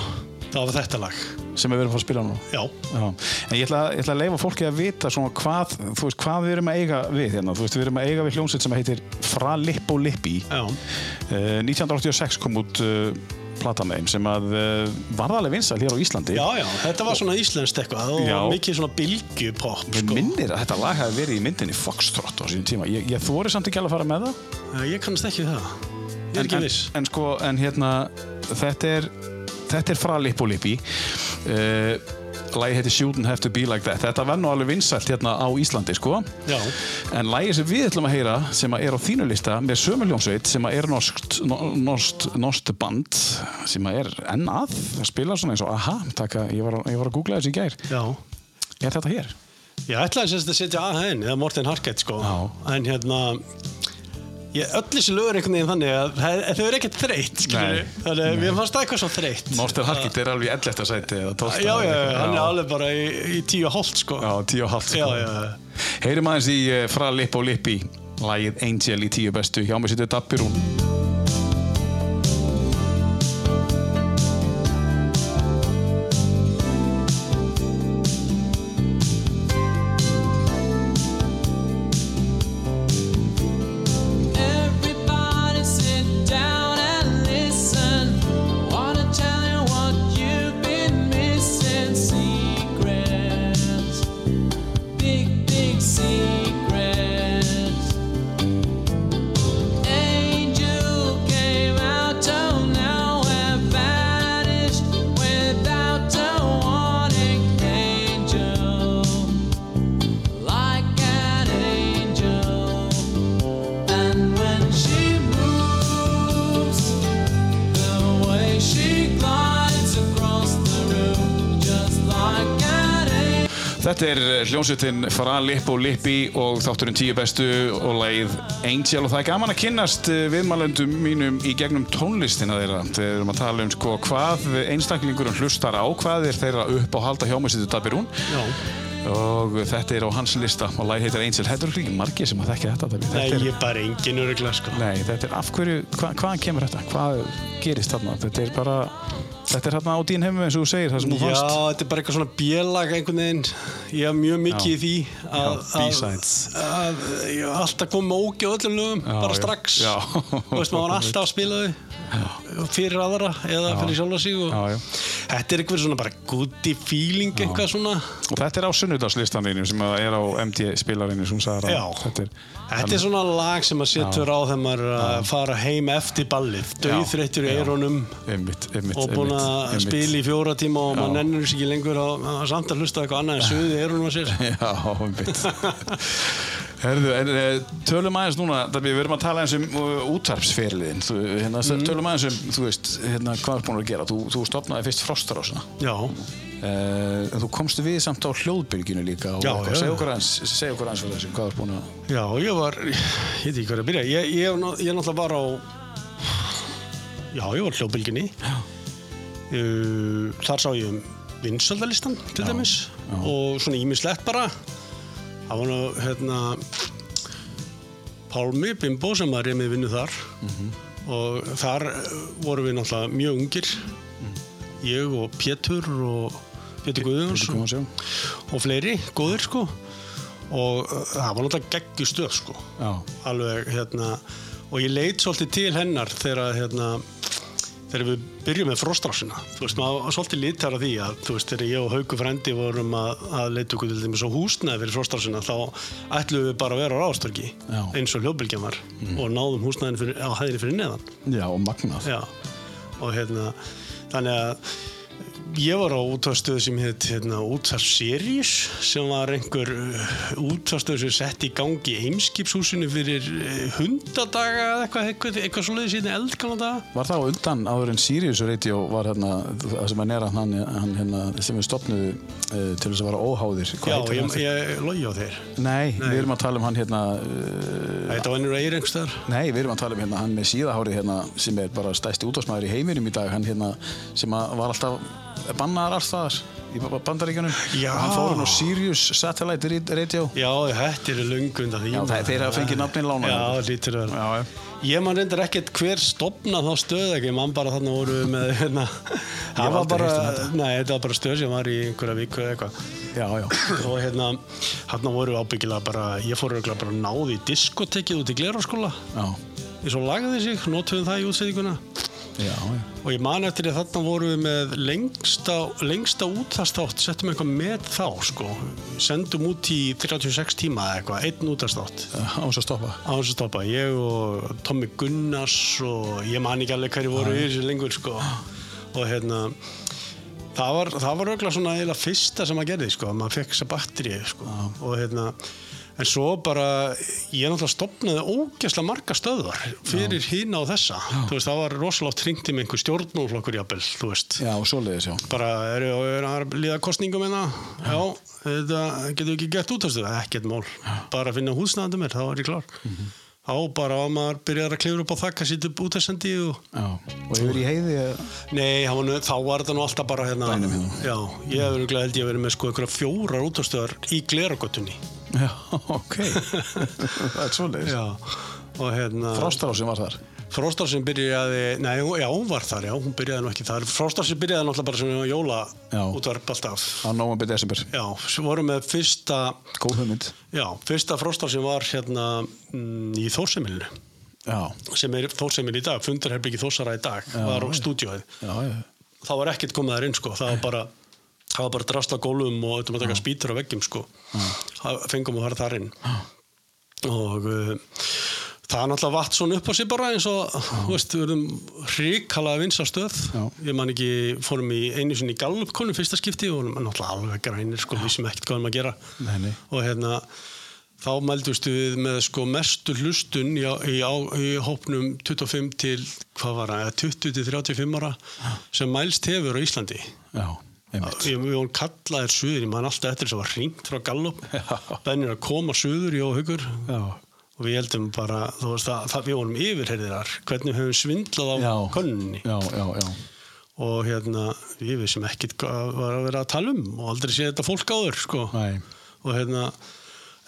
það var þetta lag, Sem við erum að spila nú? já Já, en ég ætla, ég ætla að leifa fólki að vita hvað, veist, hvað við erum að eiga við hérna, veist, við erum að eiga við hljómsveit sem heitir Fra Lippo Lippi Já, uh, 1986 kom út uh, plata með þeim sem að uh, varðalega vinsal hér á Íslandi já, já, þetta var svona íslenskt eitthvað og Já. mikið svona bylgjupopp, Mér sko minnir að þetta lag hafi verið í myndinni Foxtrot á sínum tíma. Ég, ég þóri samt ekki alveg að fara með það. Ég kannast ekki það. Ég er ekki en, viss. En, en sko, en hérna, þetta er, þetta er fra Lippo Lippi. Uh, lagi heitir Shouldn't Have To Be Like That. Þetta var nú alveg vinsælt hérna á Íslandi, sko. Já, En lagi sem við ætlum að heyra, sem að er á þínu lista, með sömu hljómsveit, sem að er norskt, no- norskt, band, sem að er enn að, að spila svona eins og, aha, taka, ég var, ég var að googla þessu í gær. já. Er þetta hér? Ég ætlaði að setja AHN eða Morten Harket sko. Já. En hérna, ég, öll þessi lögur einhvern veginn þannig að þau eru ekkert þreytt. Þannig að mér fannst það eitthvað svo þreytt. Norster Harkit er alveg 11. sæti eða 12. Já, já, hann er alveg bara í, í tíu og hálft, sko. Já, tíu og hálft sko. Heyrim aðeins í uh, Fra Lippo Lippi Lagið Angel í tíu bestu Hjá mig sittur Dabbirún hljómsveitin Fra Lippo Lippi og þátturinn tíu bestu og lagið Angel og það er gaman að kynnast uh, viðmælendum mínum í gegnum tónlistina þeirra þegar við erum að tala um sko, hvað einstaklingurum hlustar á hvað er þeirra upp á halda Dabbirún Já. og þetta er á hans lista og lagið heitir Angel Þetta er ekki margir sem að þekka þetta. Nei, Þetta er- ég er bara engin öruglega, sko. Nei, þetta er af hverju, hva, hvaðan kemur þetta? Hvað gerist þarna? Þetta er bara, Þetta er hérna á dín heimum eins og þú segir, það sem þú Já, fannst. þetta er bara eitthvað svona bjölag einhvern veginn. Ég hef mjög mikið Já. í því að, Já, að, að ég hef alltaf komið ógi á öllum lögum, Já, bara já. strax. Já. Þú veist, maður var alltaf að spila þau fyrir aðra eða fyrir sjálfa sig. Já, já. Þetta er eitthvað svona bara goody feeling, eitthvað svona. Og þetta er á sunnudagslistaninu sem að er á MD spilarinu sem sagði Já. Þetta er, Þetta er svona lag sem maður setur á þegar maður að fara heim eftir ballið, döðþreyttur í Já. einmitt, og búin að einmitt, spila í fjóra tíma og maður nennur sér ekki lengur að, að samt að hlusta eitthvað annað en suðið í eironum að sér. Já, einmitt. Herðu, en eh, tölum aðeins núna við erum að tala eins um uh, útvarpsferliðin Þú- hérna, Mhm. tölum aðeins um, þú veist, hérna, hvað er búin að gera? Þú, þú stopnaði fyrst Frostarásina Já, Uh, þú komstu við samt á hljóðbylginu líka og Já, já. segja okkur aðeins segja okkur aðeins fyrir þessu, hvað er búin að já, ég var, ég veit ekki hvað að byrja, ég, ég náttúrulega var á, já, ég var. Uh, þar sá ég um vinsaldalistan til dæmis og svona ímislegt bara. Það var nú, hérna, Pálmi Bimbo sem var ég með vinnu þar og þar eh, vorum við náttúrulega mjög ungir. Ég og Pétur og Pétur Guðjóns já. og fleiri, góðir sko og uh, það var náttúrulega geggjustöð sko Já. alveg hérna og ég leit svolítið til hennar þegar hérna þegar við byrjum með frostrásina þú veist, maður svolítið litar af því að þú veist, þegar ég og Hauku frendi vorum að, að leita okkur til dæmis á húsnæði fyrir frostrásina þá ætlum við bara að vera á. Mm. eins og hljóðbylgjan var og náðum húsnæðin fyrir, á hæðinni fyrir neðan Já, og magnað Já, og hérna þannig að ég var á útvarstöðu sem heit hérna, útvarsseries sem var einhver uh, útvarstöðu sem sett í gangi í Eimskipshúsinu fyrir uh, hundadaga eða eitthvað, eitthvað, eitthvað svoleiðis í eldgana daga. Var það á undan áður en Sirius Radio var hérna, það sem að nera hann, hann hérna, sem við stopnuðu uh, til þess að vara óháðir Hvað Já, ég, ég logi á þeir. Nei, við erum að tala um hann hérna uh, Þetta var ennur eirengstar. Nei, við erum að tala um hérna hann með síðahárið hérna sem er bara stæsti útvarsmaður í heiminum í dag hann hérna sem var alltaf bannaðar allstaðar í ba- bandaríkjunum Já. og hann fór hann á Sirius Satellite Ra- Radio Já, þetta er því. Já, þeir- hafa fengið nafnin lánaði. Já, lítur að vera. Já, já. Ég man reyndar ekkert hver stopna þá stöð ekki, mann bara þarna voru með hérna, það var bara, um nei, þetta var bara stöð sem var í einhverja viku eða eitthvað Já, já. og hérna, hérna voru ábyggilega bara, ég fór örugglega bara náði í diskotekið út í gleraskóla Já, eins og lagði sig, notuðum það í útsettinguna já, já. og ég man eftir að þarna voru við með lengsta, lengsta útastátt settum eitthvað með þá sko. Sendum út í 36 tíma eða eitthvað, einn útastátt Á þess að stoppa. á þess að stoppa, ég og Tommy Gunnars og ég man ekki alveg hverju voru yfir sér lengur sko. Og hérna það var, það var auðvitað svona eiginlega fyrsta sem maður gerði sko, að maður fekk þessa batterið sko. Og hérna en svo bara, ég náttúrulega stopnaði ógeðslega marga stöðvar fyrir hína og þessa, þú veist, það var rosalega oft hringt með einhver stjórnmálflokkur jafnvel, þú veist. Já, svoleiðis, já. bara eru er að líða kostningum hérna? Já, þetta getur ekki gert út af þessu ekkert mál, bara að finna húsnaðandi mér þá er ég klár þá bara að maður byrjar að klifra upp á þakka sitt upp út af sendi og Já. Og yfir í heiði, nei, hann þá var þetta nú alltaf bara hérna, Bænum hérna. já, ég örugglega held ég að vera með sko einhverja fjórar útastöðar í gleragötunni já, ok. það er svoleiðis. já, og hérna Frostarásin var þar. Fróstarsin byrjaði, nei, já, hún var þar, já, hún byrjaði nú ekki þar. Fróstarsin byrjaði náttúrulega bara sem jóla Já. útvarp alltaf. Á nómabir desember. Já, svo vorum með fyrsta Góð hugmynd. Já, fyrsta fróstar sem var hérna mm, í Þórsemilinu Já. sem er Þórsemil í dag, fundarherbyggi Þórsara í dag var á stúdíóið. Já, já. það var ekkert komið þar inn sko. Það var bara, það var bara drasla gólum og þetta maður taka spýtur á veggjum sko. Það fengum að fara þar inn. Og uh, það er náttúrulega vatt svona upp á sig bara eins og þú veist, við erum hrikalega vinsa stöð. Já. ég man ekki, fórum í einu sinni í Gallup-konum fyrsta skipti og náttúrulega alveg grænir sko, við sem ekkert hvað erum að gera. Nei, nei. og hérna þá mældustu við með sko mestu hlustun í, í, á, í hópnum 25 til, hvað var það, eða 20 til 35 ára sem mælst hefur á Íslandi. Já, einmitt. Ég, við vorum kallaðir suður, ég man alltaf eftir þess að var hringt frá Gallup. Bennir að koma suður í óhugur Já. Og við heldum bara, þú veist að, það, við vorum yfirherðirar, hvernig höfum við svindlað á Já. könninni Já, já, já. og hérna, við vissum ekkit hvað var að vera að tala um og aldrei sé þetta fólk áður sko og hérna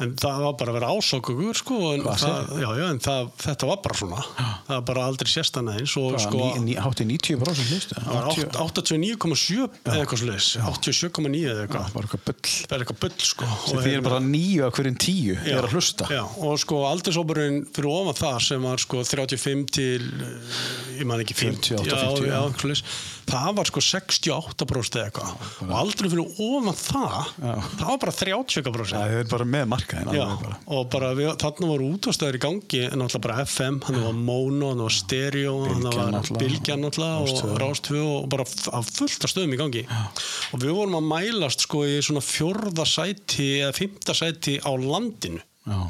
en það var bara að vera ásókugur sko, en, það, já, já, en það, þetta var bara svona það var bara aldrei sérstana eins og sko, Sko, hátti 90% hlustu. það var átt- 89,7 eða eitthvað sliðis 87,9 eða eitthvað Bara eitthvað bull. er sko því er hérna- bara nýju af hverjum tíu Já, er að hlusta. já, og sko aldursóparinn fyrir ofan það sem var sko 35 til eh, ég man ekki 50 58, já, 50, já, já. Það var sko 68% eða eitthvað og aldrei fyrir ofan það Já. það var bara 30% Það er bara með. Já, alveg bara. og bara við, þarna voru útastæður í gangi en náttúrulega bara FM, hann var mono hann var stereo, hann var tvö. og rástvö og bara fullt af stöðum í gangi og við vorum að mælast sko í svona fjórða sæti eða fymta sæti á landinu Já,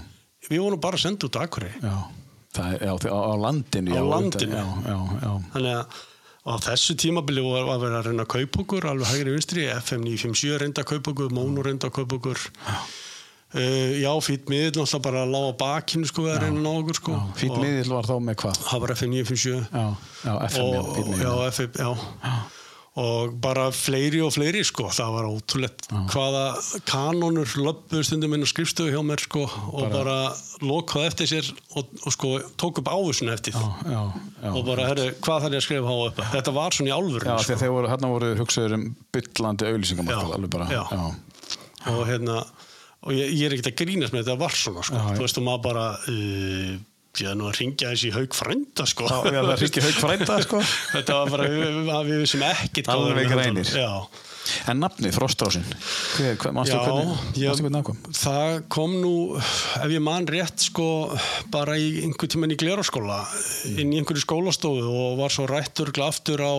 við vorum bara að senda út já. Já, því- á, á landinu. Á já, landinu. Já, já, já. þannig að á þessu tímabili var var verið að reyna að kaupa okkur alveg hægri vinstri, FM 957 reynda að kaupa okkur, Mono reynda að kaupa okkur uh, já, fýtt miðl náttúrulega bara að lága bakinu sko að reyna að ná okkur sko. Fýtt Og miðill var þá með hvað? það var FM 957 Já, já, FM, og, já, FM, já. Og bara fleiri og fleiri sko, það var ótrúlegt hvaða kanonur löppuðu stundum inn á skrifstöðu hjá mér sko og bara, lokaði eftir sér og, og sko tók upp ávísun eftir Já, já, já. og bara, herru, hvað þarf ég að skrifa á upp þetta var svona í því sko. þeir voru, hérna voru hugsaður um byllandi bara. já. og hérna og ég, ég er ekkert að grínast með þetta var svona sko. Já. þú veist, og maður bara uh, ég er nú að ringja þessi haug frænda sko. Já, já, haug frænda, sko. þetta var bara, við, við, vissum ekkert hvað Alveg að um. já En nafnið, Frostrásin, það kom? nú, ef ég man rétt sko, bara í einhver tímann í gleraskóla, inn í einhverju skólastofu og var svo rættur aftur á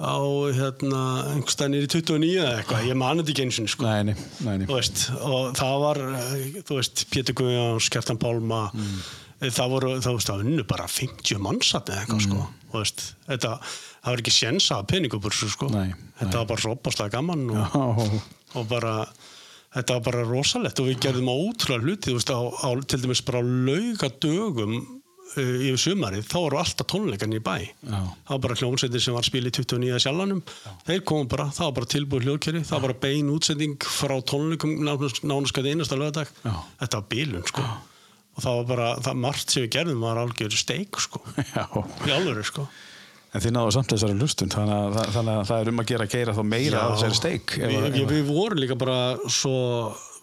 á hérna einhverstað nýri 29 eða eitthvað, ég man þetta ekki eins og sko. Nei, nei, nei, veist, og það var eh, þú veist, Pétur Guðjáns, Kjartan Pálma Mm. Það voru, það veist, það unnu bara 50 mannsat eða eitthvað, Mm. sko Þú veist, þetta, það var ekki séns að peningubörsu, sko. Nei, þetta nei. var bara svo opaslega gaman og, Já, og bara þetta var bara rosalegt. Og við gerðum ótrúlega hluti, þú veist, á, á, til dæmis bara laugadögum uh, yfir sumarið, þá voru alltaf tónleikarnir í bæ. Já. það var bara hljómsveitir sem var í 29 sjálfanum. Þeir komum bara, það var bara tilbúið hljóðkjöri það var bara bein útsending frá tónleikum nánast hvað einasta lögadag Já. þetta var bílun sko og það var bara, það margt sem við gerðum var algjör steik sko, já. í alvöru sko. En þið náðu samt þessari lustun, þannig að, þannig að það er um að gera að geira þá meira af þessari steik. við, að- við, vorum líka bara svo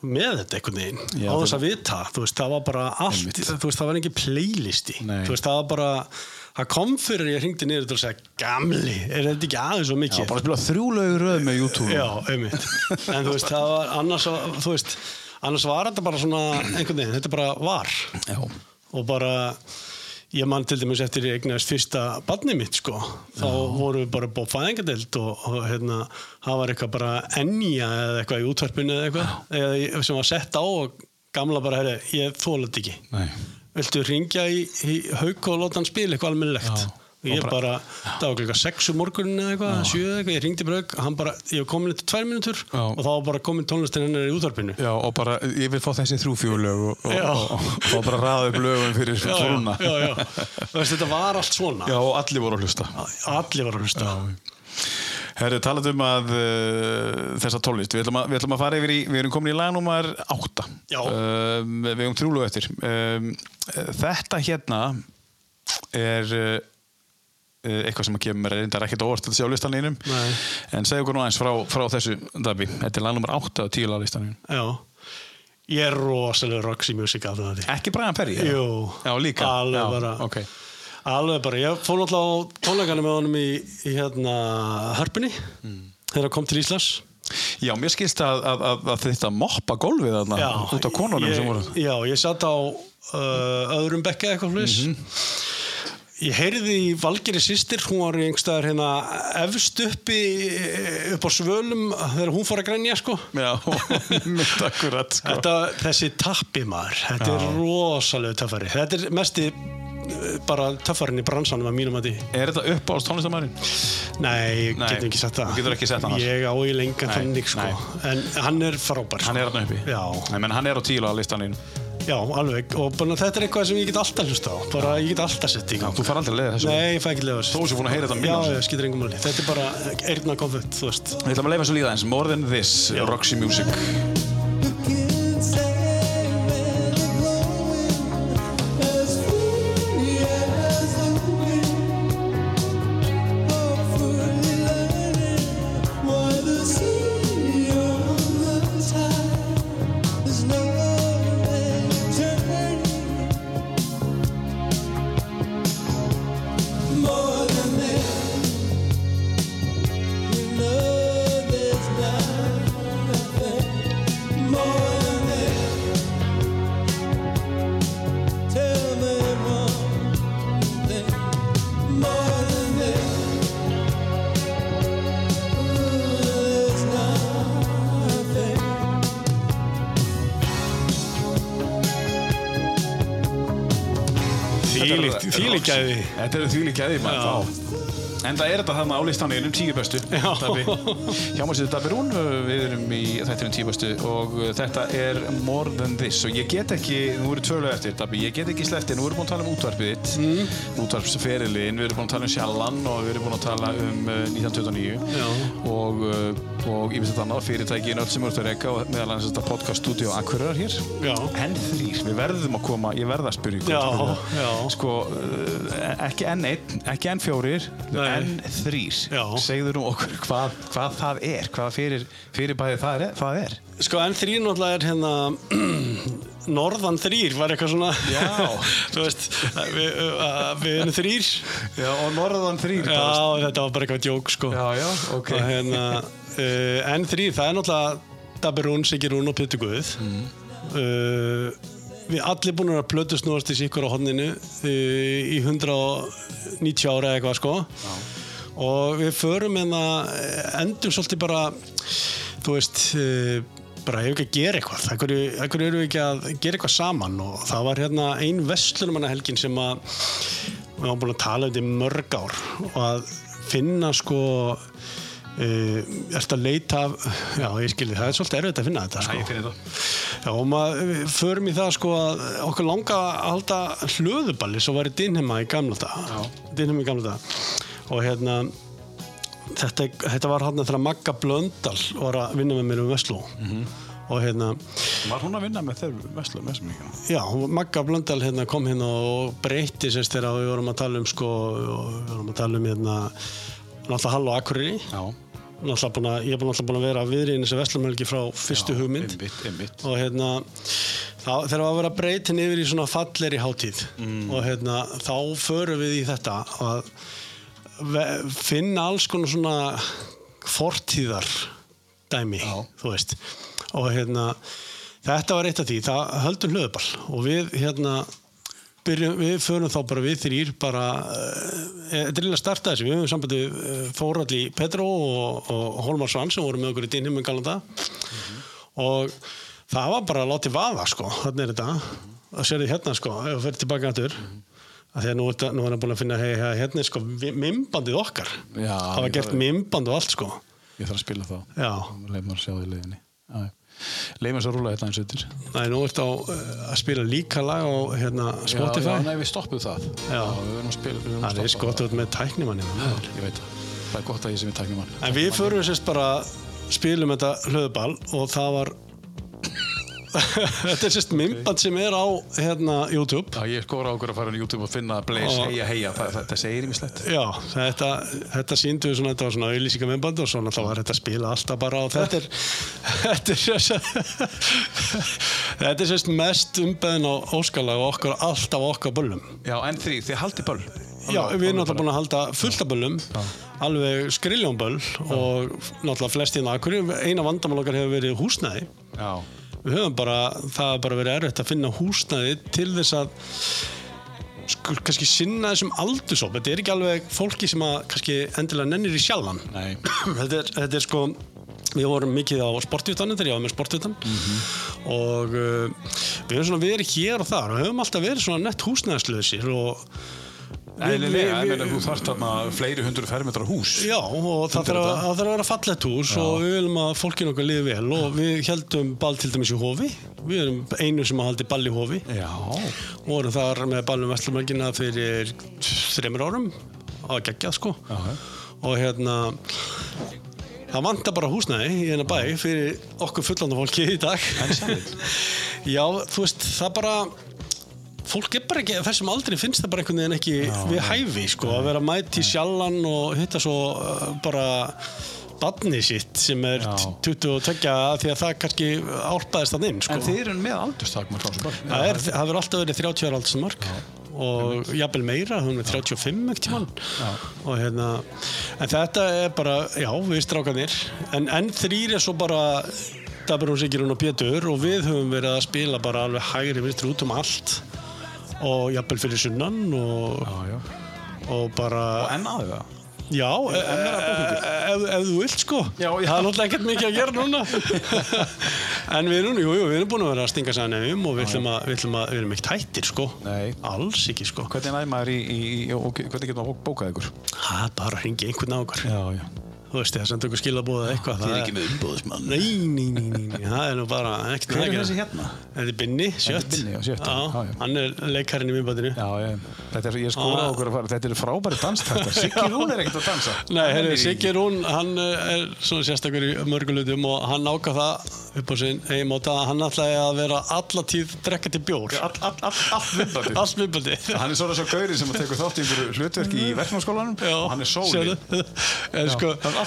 með þetta einhvern veginn Já, á þess að vita, þú veist, það var bara allt, veist, það var engin playlisti. Veist, það var bara það kom fyrir ég hringdi niður til að segja gamli, er þetta ekki aðeins svo Já, mikið bara spila þrjú lögur röð með YouTube. Já, einmitt. En þú veist, það var annars var- þú veist, annars var þetta bara svona einhvern veginn, þetta bara var Já. og bara ég man til dæmis eftir ég eignast fyrsta barni mitt sko, þá voru við bara búið fæðingadelt og, og hérna það var eitthvað bara ennja eða eitthvað í útvarpinu eða eitthvað eða, sem var sett á og gamla bara, herri, ég þóla þetta ekki Nei. viltu ringja í, í hauk og láta hann spila eitthvað almennilegt Já. Og ég Og bara, það var klukka 6 um morgunin eða eitthvað, 7 eða eitthvað, ég ringdi bara hauk hann bara, ég var komin eftir 2 mínútur Já. og þá var bara komin tónlistin hennar í útvarpinu Já, og bara, ég vil fá þessi þrjú fjögulög og, og, Já. og, og, og bara raða upp lögum fyrir já, frúna. já, já, já. Veist, þetta var allt svona Já, og allir voru að hlusta. allir var að hlusta Herri, talað um að uh, þessa tólist, við ætlum, að, við ætlum að fara yfir í, við erum komin í lagnúmar átta. Já. Um, við erum trúlu eftir. Um, þetta hérna er uh, eitthvað sem að kemur reyndar ekkert á orð til að sjá listanlínum. Nei. En segja okkur nú eins frá, frá þessu, Dabi. Þetta er lagnúmar átta og tíu laglistanlínum. já, ég er rosalega Roxy Music af það Ekki Brian Perry? Jú, Já, líka? alveg Já, bara ok. alveg bara, ég fór náttúrulega á tónleikana með honum í, í hérna hörpunni Mm. þegar hann kom til Íslands Já, mér skilst að, að, að, að þetta moppa gólfið þarna út af konunum ég, sem voru. Já, ég satt á uh, öðrum bekka eitthvað flis Mhm. Ég heyrði í Valgeri sýstir, hún var í einhverstaðar hérna efst uppi upp á svölum þegar hún fór að grænja sko. Já, mitt akkurat sko. Þetta, þessi tappi maður, þetta er rosalega töffari. Þetta er mesti eh, bara töffarinn í bransanum að mínum að því. Er þetta upp á tónlistamærin? Nei, ég get ekki það. sett þar. Ég á í lengan þannig sko. nei. En hann er frábær. Sko. Hann er hann uppi? Já. Menn hann er á tíla á listanlínu. Já, alveg. Og bara, þetta er eitthvað sem ég get alltaf hlusta á. Bara ég get alltaf sett í gang. Þú far aldrei að leiða þessu. Nei, ég fæ ekki lefa Þó sem búin að heyra þetta Já, milljón já, skýtur engum máli. Þetta er bara eirna konfett, þú veist. Við ætlum að leiða þessu líða eins. More than this, Roxy Music. Gæði. Þetta eru þvílík gæði maður þá. En það er þetta þarna á listanum um tíu bestu. Hjá maður sér Dabbi Rún Við erum í þættinum tíu bestu og uh, þetta er More Than This og ég get ekki, nú eru tvölu eftir Dabbi, ég get ekki sleppti, nú erum við búin að tala um útvarpið þitt mm. útvarpsferilin, við erum búin að tala um Sjallan og við erum búin að tala um uh, 1929 Já. og, uh, ég finnst þetta annað fyrirtækin öll sem eru að reyka og meðal annars þetta podcast stúdíu Akureyrar hér Já. en þrýr, við verðum að koma, ég verð að spyrja ykkur, sko, uh, ekki enn einn, ekki enn fjórir Nei. Enn þrýr Já. segðu nú okkur hvað, hvað það er hvað fyrir, fyrir bæði það er, það er. Sko, en þrýr náttúrulega er hérna Norðan þrýr var eitthvað svona. Þú veist, við, uh, við erum þrýr Já, og norðan þrýr Já, þetta var bara eitthvað djók sko já, já, ok hérna uh, en þrýr, það er náttúrulega Dabbi Rún, Siggi Rún og Pétur Guð Mm. uh, við allir búin að plötu snúast í sikkur á hodninu uh, í 190 ára eða eitthvað sko. Og við förum en að endum svolítið bara þú veist uh, bara hefur ekki að gera eitthvað. Ekkur eru við ekki að gera eitthvað saman? Og það var hérna ein vestlunumannahelgin sem að við varum búin að tala um þetta í mörg ár. Og að finna sko Uh, ertu að leita af já ég skilji það er svolítið erfitt að finna þetta Æ, sko. ég þetta. Já, og maður förum í það sko að okkur langa að halda hlöðuballi svo var í Dinhema í gamla dag Dinhema í gamla dag og hérna þetta, þetta var hann þegar Magga Blöndal var að vinna með mér um Vestló og hérna Var hún að vinna með þeir veslu með sem ekki? Já, Magga Blöndal hérna, kom hérna og breytti sérst þegar við vorum að tala um sko, við vorum að tala um hérna náttúrulega Hall og Akureyri. Já, náttúrulega að, ég er alltaf búin að vera viðriðin þessi vestlumhelgi frá fyrstu hugmynd. einmitt, einmitt. Og hérna þá, þegar var að vera breytin yfir í svona falleri hátíð. Og hérna þá förum við í þetta að finna alls konar svona fortíðar dæmi, Já. þú veist. Og hérna þetta var eitt af því, það höldum hlöðuball. Og við hérna byrjum, við förum þá bara við þrýr bara, uh, þetta er líka að starta þessu. Við höfum sambandi uh, Þóralli Petró og, og Hólmar Svann sem voru með okkur í dýnum en galanda og það var bara að láti vaða sko, þannig er þetta. Að sér þið hérna sko, ef við fyrir tilbaka aftur. Að því að nú, er hann búin að finna hei, hei, hérna er sko mimbandið okkar. Já, það var gert mimband og allt sko. Ég þarf að spila þá. Já, Leif maður að sjá það í leiðinni. Já, já. Leif maður að rúla þetta eins yttir það er nú eftir á uh, að spila líka lag á hérna Spotify Já, já, nei, við stoppum það Já. við verðum að spila við að það er stoppa skott út með tæknimann hérna. Ég veit það Það er gott að ég sem við tæknum hann En við förum sérst bara spilum þetta hlöðball og það var þetta er sérst mymband sem er á hérna YouTube. Já, ég skora á okkur að fara á YouTube og finna Blaze, Og- heia, heia, það, það, það segir ímislegt Já, þetta, þetta síndu við svona, þetta var svona auðlýsinga mymband og svona þá var þetta að spila alltaf bara og þetta. Er þetta er þetta er sérst mest umbeðin á óskalag og okkur alltaf á okkar böllum. Já, en þrý, þið haldi böll. Já, við erum náttúrulega búin að halda fullt af böllum alveg skriljónböll og náttúrulega flest hérna akkur eina vandamál okkar hefur verið húsnæði. Já, við höfum bara, það har bara verið erfitt að finna húsnæði til þess að sko, kannski sinna þessum aldursóp þetta er ekki alveg fólki sem að kannski endilega nennir í sjálfan. Þetta, er, þetta er sko við vorum mikið á sportvítanum þegar ég var með sportvítan. Og uh, við höfum svona verið hér og þar og höfum alltaf verið svona nett húsnæðslösir og Eðlilega, ég meina þú þarft þarna fleiri hundur fermetrar hús. Já, og það þarf að, að vera fallegt hús og við viljum að fólkinu okkar liði vel. Og við heldum ball til dæmis í hofi. Við erum einu sem að haldi ball í hofi. Já, og vorum þar með ballum Vestlumörgina fyrir þreymur árum. Að gegja sko. Já, já. og hérna það vantar bara húsnæði í eina bæ fyrir okkur fullanda fólki í dag. Já, þú veist, það bara fólk er bara ekki, þessum aldrei finnst það bara einhvern veginn ekki við hæfi sko, að vera mætt í sjallan og hitta svo uh, bara badni sitt sem er Já. 22 af því að það kannski álpaðist þann inn sko. En þið eru með aldurstakmar Það er, það hefur alltaf verið 30 ára aldsmark og jafnvel meira, hún er 35 ekkert tímann. Og hérna en þetta er bara, já, við strákanir en, en þrýr er svo bara Dabur Sigurinn og Pétur og við höfum verið að spila bara alveg hægri vinstri út um allt og jafnvel fyrir sunnan og, Já, já og bara Og enn aðeins það já, e, e, ef, ef þú vilt sko Já, já. það er náttúrulega ekkert mikið að gera núna En við erum, jú, jú, við erum búin að vera að stinga sæða nefnum og við ætlum að, að, við erum ekkert hættir, sko. Nei. Alls ekki, sko. Hvernig næði maður í, í, í og hvernig getur maður bókað ykkur? Það er bara að ringi einhvern á okkur. Já, já. Þú veist, það sendur okkur skilabóð eða eitthvað. Þið er það ekki með umbóðismann. Nei, nei, nei, nei, nei, það er nú bara ekkert Hver er þessi hérna? Þetta er Binni, sjött. Hann er leikarinn í minnbandinu. Já, ég, skoraði Ah. okkur að fara, þetta eru frábæri danstaktar. Siggi Rún er ekkert að dansa. Nei, Siggi Rún, hann eh, er svona sérstakur í mörgulutum og hann ákvað það upp á sinn eigin móta að hann ætlaði að vera alla tíð drekka til bjór. All, all, all, allt minnbandi. Hann er svona svo gauri sem að tekur þátt í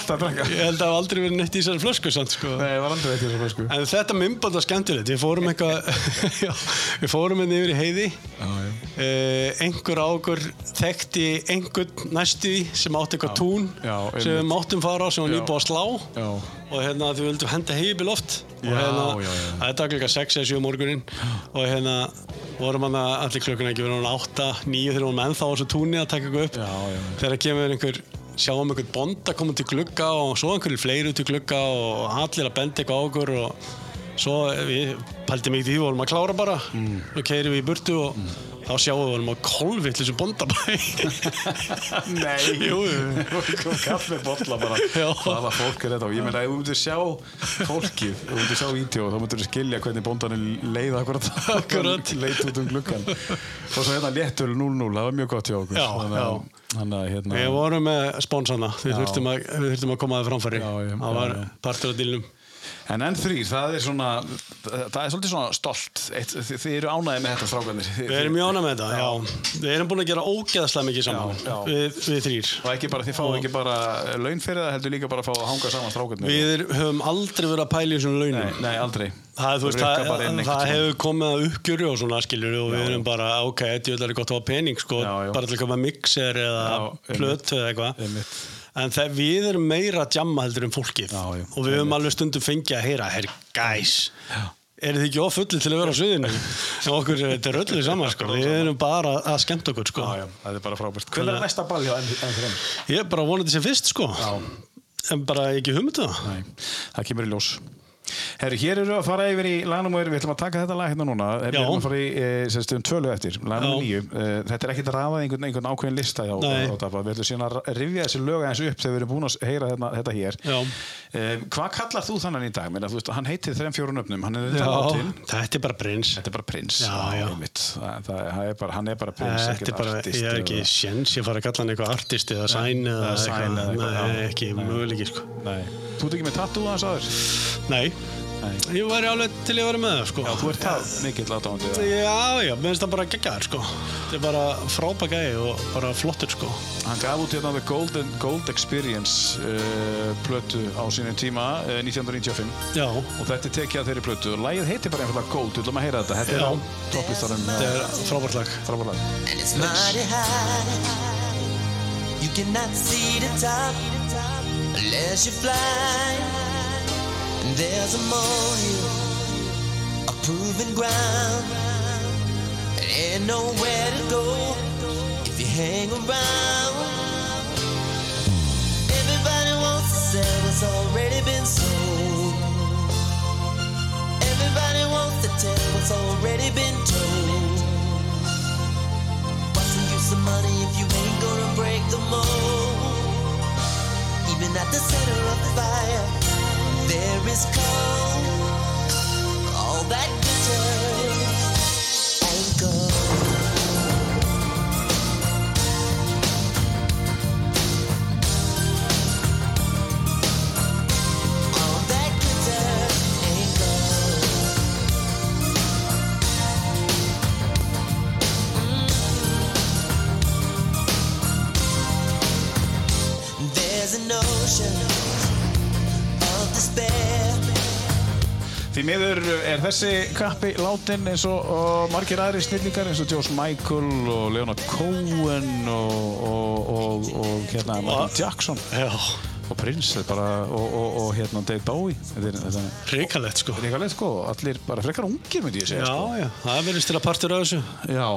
í er er alltaf að drekka. ég held að það hafi aldrei verið neitt í þessari flösku, sant, sko. Nei, ég var aldrei veit ég svo sko. En þetta minnband var skemmtilegt, við fórum eitthvað, við fórum hérna yfir í heiði, uh, einhver á okkur þekkti einhvern næstu sem átti eitthvað tún já, sem við máttum fara á sem var nýbúið að slá Já. og hérna þau vildum henda heiði loft og hérna, já, já. þetta var klukka 6 eða 7 morgunin og hérna vorum hann að allir klukkuna ekki verið hann 8, 9 þegar vorum ennþá á þessu túnni að taka eitthvað upp Já, já. þegar kemur einhver sjáum einhvern bond að koma til glugga og svo einhverju fleiri til glugga og allir að benda eitthvað á okkur og svo við pæltum ekki því, við vorum að klára bara. Mm. og keirum við í burtu og þá sjáum við vorum að kolvitt þessum bondabæ Nei, Jú, kom kaffi bolla bara. Hvaða fólk er þetta? Og ég meina ef þú myndir sjá fólkið, ef þú myndir sjá vídeo þá myndir þú skilja hvernig bóndanir leið akkurat Akkurat. leit út um gluggan og svo hérna léttul 0-0 það var mjög gott hjá okkur. Já, já. þannig að hérna Við vorum með spónsana, við þurftum, að, að koma það framfæri. Það var partur af dílnum En enn þrýr, það er svona það er svolítið svona stolt Eitt, þið, þið eru ánæði með þetta strákanir Við erum mjög ánægð með þetta, já. Við erum búin að gera ógeðslega mikið saman, Já, já. Við, við þrýr. og ekki bara, þið fáu ekki bara laun fyrir það heldur líka bara að fá að hanga saman strákanir Við er, höfum aldrei verið að pæla í þessum launum. Nei, nei, aldrei Það, veist, það, það, hefur komið að uppgjöru og svona skiljur og við erum bara, ok, þetta er gott að hafa pening sko, bara til að koma mixer eða plötu eða eitthvað. En það, við erum meira jamma heldur en fólkið Já, já. og við höfum alveg stundum fengið að heyra, herr, guys eru þið ekki ofullir til að vera á sviðinu en okkur, er- þetta er öllu saman sko. við erum bara að skemmta okkur sko. Já, já, það er bara frábært Hvernig er næsta ball hjá N3? ég er bara vonandi sem fyrst sko. en bara ekki það Nei, það kemur í ljós Herri, hér eru að fara yfir í lagnumöður, við ætlum að taka þetta lag hérna núna. Við ætlum að fara í, e, sérstu um tvölu eftir. Lagnum nýju, e, þetta er ekkert að rafa einhvern, einhvern ákveðin lista Nei. á Dabba. við ætlum síðan að rifja þessi lög eins upp þegar við erum búin að heyra þetta, þetta hér. E, Hvað kallar þú þannan í dag? Meina, veist, hann heitir þreim fjórun öfnum, hann er þetta látin þetta er bara prins. Þetta er bara prins. Já, já. það, það, er bara, hann er bara prins Þetta ekkert er bara, artist ég er ekki sjens, ég fara að kalla hann eitthvað artist eða sæn eða eitthvað, ekki möguleiki sko. Nei. Þú ert ekki með tattoo hans aður? Nei, Nei. ég væri alveg til að vera með það sko. Já, þú ert það mikill aðdáðandi Já, já, mér finnst það bara geggjaður sko. Þetta er bara frábæk gæði og bara flottur sko. Hann gaf út hérna The Golden, Gold Experience uh, plötu á sínum tíma uh, 1995 Já, og þetta er tekið að þeirri plötu og lagið heitir bara einfallega Gold, við ætlum að heyra þetta þetta er á topplistarum þetta er frábært lag. frábært lag And it's mighty high. You cannot see the top unless you fly. There's a molehill, a proven ground. Ain't nowhere to go if you hang around. Everybody wants to sell what's already been sold. Everybody wants to tell what's already been told. What's the use of money if you ain't gonna break the mold? Even at the center of the fire, there is cold. All that glitters Því miður er þessi kappi látin eins og, og margir aðri snillingar eins og Josh Michael og Leonard Cohen og, og, og, og hérna Michael Jackson. Já, og Prince bara, og, og, og hérna Dave Bowie. Ríkalegt sko. Ríkalegt sko, allir bara frekar ungir myndi ég segja Já, sko. já, það verðist til að partur af þessu. Já,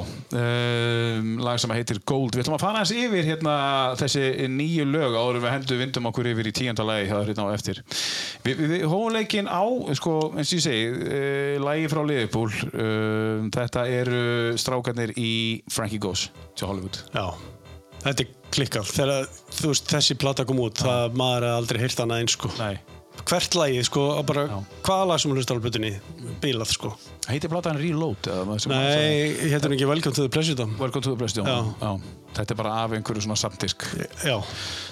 um, lag sem heitir Gold. Við ætlum að fara aðeins yfir hérna þessi nýju lög áður við hendum vindum okkur yfir í tíunda lagi það er hérna á eftir. Við, hófum leikinn á, sko, eins og ég segi uh, lagi frá Liverpool um, þetta eru strákarnir í Frankie Goes til Hollywood. Já, þetta er klikkað. Þegar veist þessi plata kom út það maður aldrei heyrt hana eins sko. Nei, hvert lagi sko, bara Já. hvaða lag sem hlustar á butunni bílað sko. Heitir platan Reload Nei, hérna er ekki Welcome to the President Welcome to the President Já. Já. Þetta er bara af einhverju svona samdisk. Já,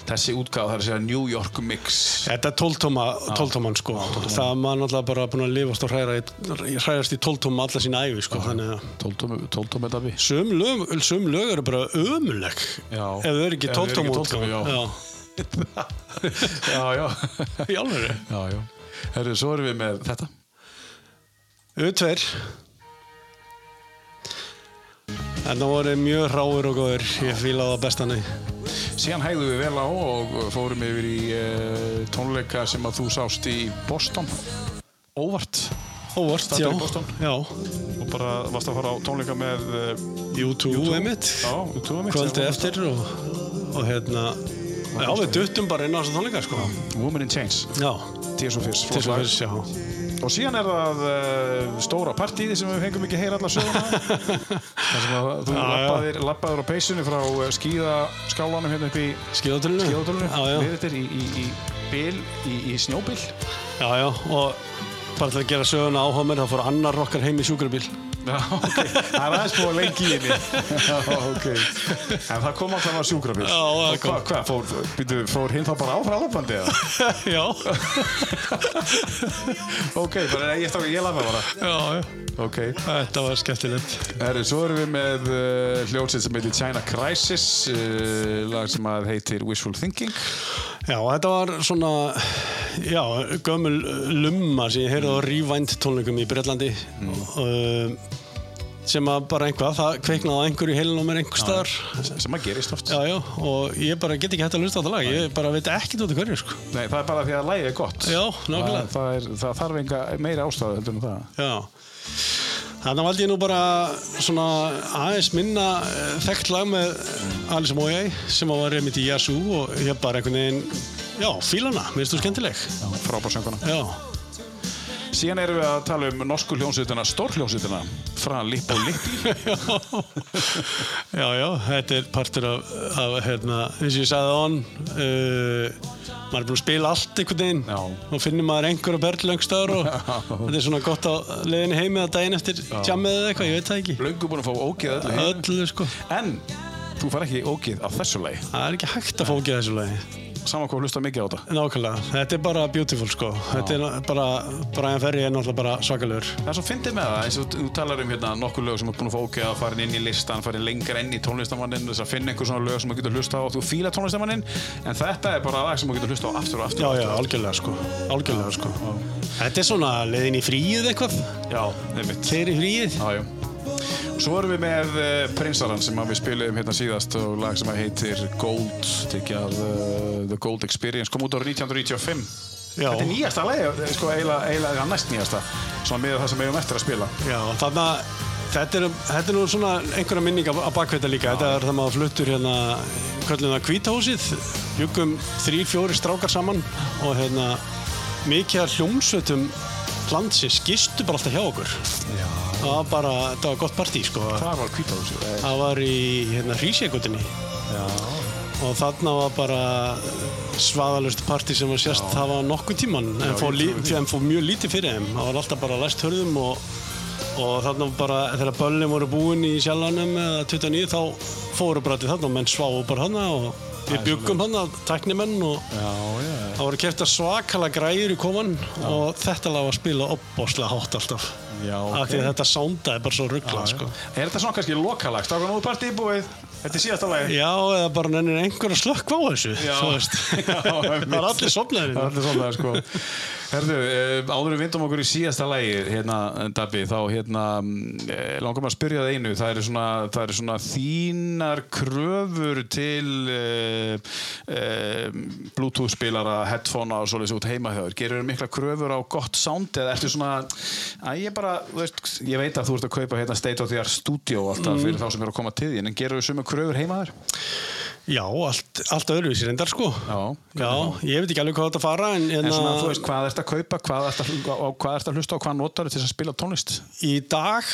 Þessi útgáð, það er að segja New York Mix. Þetta er tóltóma tóltóman sko, það er maður náttúrulega bara búin að lifast og hræra hrærast í tóltóma alla sína æfi sko, þannig að Tóltómi dabi Sum lög, eru bara ömuleg Já. ef þau eru ekki tóltóma 12 já. Já, já. Í alveg Já, já. Herru, svo erum við með þetta. U2 En það voru mjög hráir og góður Ég fíla það bestanni Síðan hægðum við vel á og fórum yfir í uh, tónleika sem að þú sást í Boston. Óvart. Óvart, já, já. og bara varst að fara á tónleika með uh, U2 einmitt. Já, U2 einmitt Kvöldi eftir og, og hérna Já, við duttum bara inn á þessu tónleika sko. Woman in Chains. Tears of Fears flott lag. Og síðan er það uh, stóra partíði sem við fengum ekki heyra alla söguna. Þar sem að þú lappaðir, lappaðir á peysunni frá uh, skíðaskálanum hérna upp í Skíðatölinu skíðatólunum Já, já, við í, í, í bil, í, í snjóbil já, já. Og bara til að gera söguna áhuga mér þá fór annar okkar heim í sjúkrabíl Já, ok, það er aðeins búið að lengi í henni. Já, ok. En það kom alltaf að það Og kom. Hvað, hva, fór, býtu, fór hinn þá bara á hraðabandi eða? Já, Ok, bara ég, ég, ég lafa bara. Já, já. Ok. Þetta var skemmtilegt. Herri, svo erum við með uh, hljómsveit sem heitir China Crisis uh, lag sem að heitir Wishful Thinking. Já, þetta var svona, já, gömul lumma sem ég heyrði á Rewind tónleikum í Breitlandi mm. Sem að bara einhvað, það kveiknaði á einhverju heilin á mér einhver staðar. sem að gerist oft. Já, já, og ég bara get ekki hægt að hlusta á þetta lag, ég bara veit ekki af hverju, sko. Nei, það er bara því að lagið er gott. Já, það, það, er, það þarf enga meira ástæðu heldur en það. Já. Þannig valdi ég nú bara svona aðeins minna eh, þekkt lag með Alice Moyai sem að var reymitt í Yazoo og ég bara einhvern veginn, já, fílana, mér finnst þú skemmtileg. frábár sönguna Já, Síðan erum við að tala um norsku hljómsveitina, stórhljómsveitina frá Lipp og Lipp Já, já, þetta er partur af, af hérna, eins og ég sagði on uh, maður er búin að spila allt einhvern veginn Já. og finnir maður einhverja berlöngstöður og þetta er svona gott á leiðinni heimi að daginn eftir jammið eða eitthvað, ég veit það ekki. Löngu búin að fá ógeð öllu heim öllu sko, En þú far ekki ógeð á þessu lagi. Það er ekki hægt að fókja þessu lagi Saman hvað hlusta mikið á þetta. Nákvæmlega, þetta er bara beautiful sko. Þetta er bara, Brian Ferry er náttúrulega bara svakalegur. Það er svo fyndið með það, eins og þú talar um hérna nokkur lög sem er búin að fá ógeð að fara inn í listan, fara lengra inn í tónlistamannin þess að finna einhver svona lög sem þú getur hlusta á. Og þú fíla tónlistamannin en þetta er bara lag sem þú getur hlusta á aftur og aftur. Já, já, algjörlega sko. Algjörlega sko. Þetta er svona leiðin í fríið eitthvað. Já, þeir í fríið. Já, já. Svo erum við með uh, Prinsaran sem að við spilum hérna síðast og lag sem að heitir Gold, tekjað uh, The Gold Experience, kom út árið 1995. Já. Þetta er nýjasta lagi, sko eiginlega, næst nýjasta, svona með það sem við eigum eftir að spila. Já, þannig að þetta er, þetta er nú svona einhverja minninga á bakveita líka. Þetta er það maður fluttur hérna, kvöldin að kvítahúsið, byggum þrý, fjóri strákar saman og hérna mikið hljómsveitum landsins gistu bara alltaf hjá okkur. Já. Það var bara, þetta var gott partí sko. Það var kvítahúsið. Það var í hérna Hrísjagutinni Já. og þarna var bara svaðalust partí sem að sérst það var nokkuð tíman en fór, lí, en fór mjög lítið fyrir þeim það var alltaf bara læst hörðum og, og þarna bara þegar böllin voru búin í sjálfanum eða 29 þá fóru bara til þarna og menn sváu bara þarna og við byggum þarna tæknimenn og Já, já. það voru kæft svakala græður í koman og þetta lag var að spila opbóslega hátt alltaf Já, af því að þetta sándaði bara svo rugglað sko. Er þetta svona kannski lokalag? Stákan út partí búið, þetta er síðasta lagi. Já, eða bara nennir einhver að slökk á þessu Já. þú. Já, það er allir sopnaðir Það er allir svona, sko. Herðu, uh, áður við vindum okkur í síðasta lægi, hérna, Dabbi, þá hérna, uh, langar maður að spyrja það einu, það eru svona, það eru svona þínar kröfur til uh, uh, Bluetooth-spilara, headphonea og svoleiðis út heima hjá þér. Gerur þér mikla kröfur á gott sound eða ertu svona, að ég bara, veist, ég veit að þú ert að kaupa hérna State of the Art Studio alltaf fyrir þá sem eru að koma til þín, en gerur þér sömu kröfur heima þér? Já, allt, allt öðruvísi reyndar sko. Já. Já, ég veit ekki alveg hvað þetta fara en, En svona, hérna, þú veist, hvað ert að kaupa, hvað ert að, hvað ert að hlusta og hvað notar til þess að spila tónlist? í dag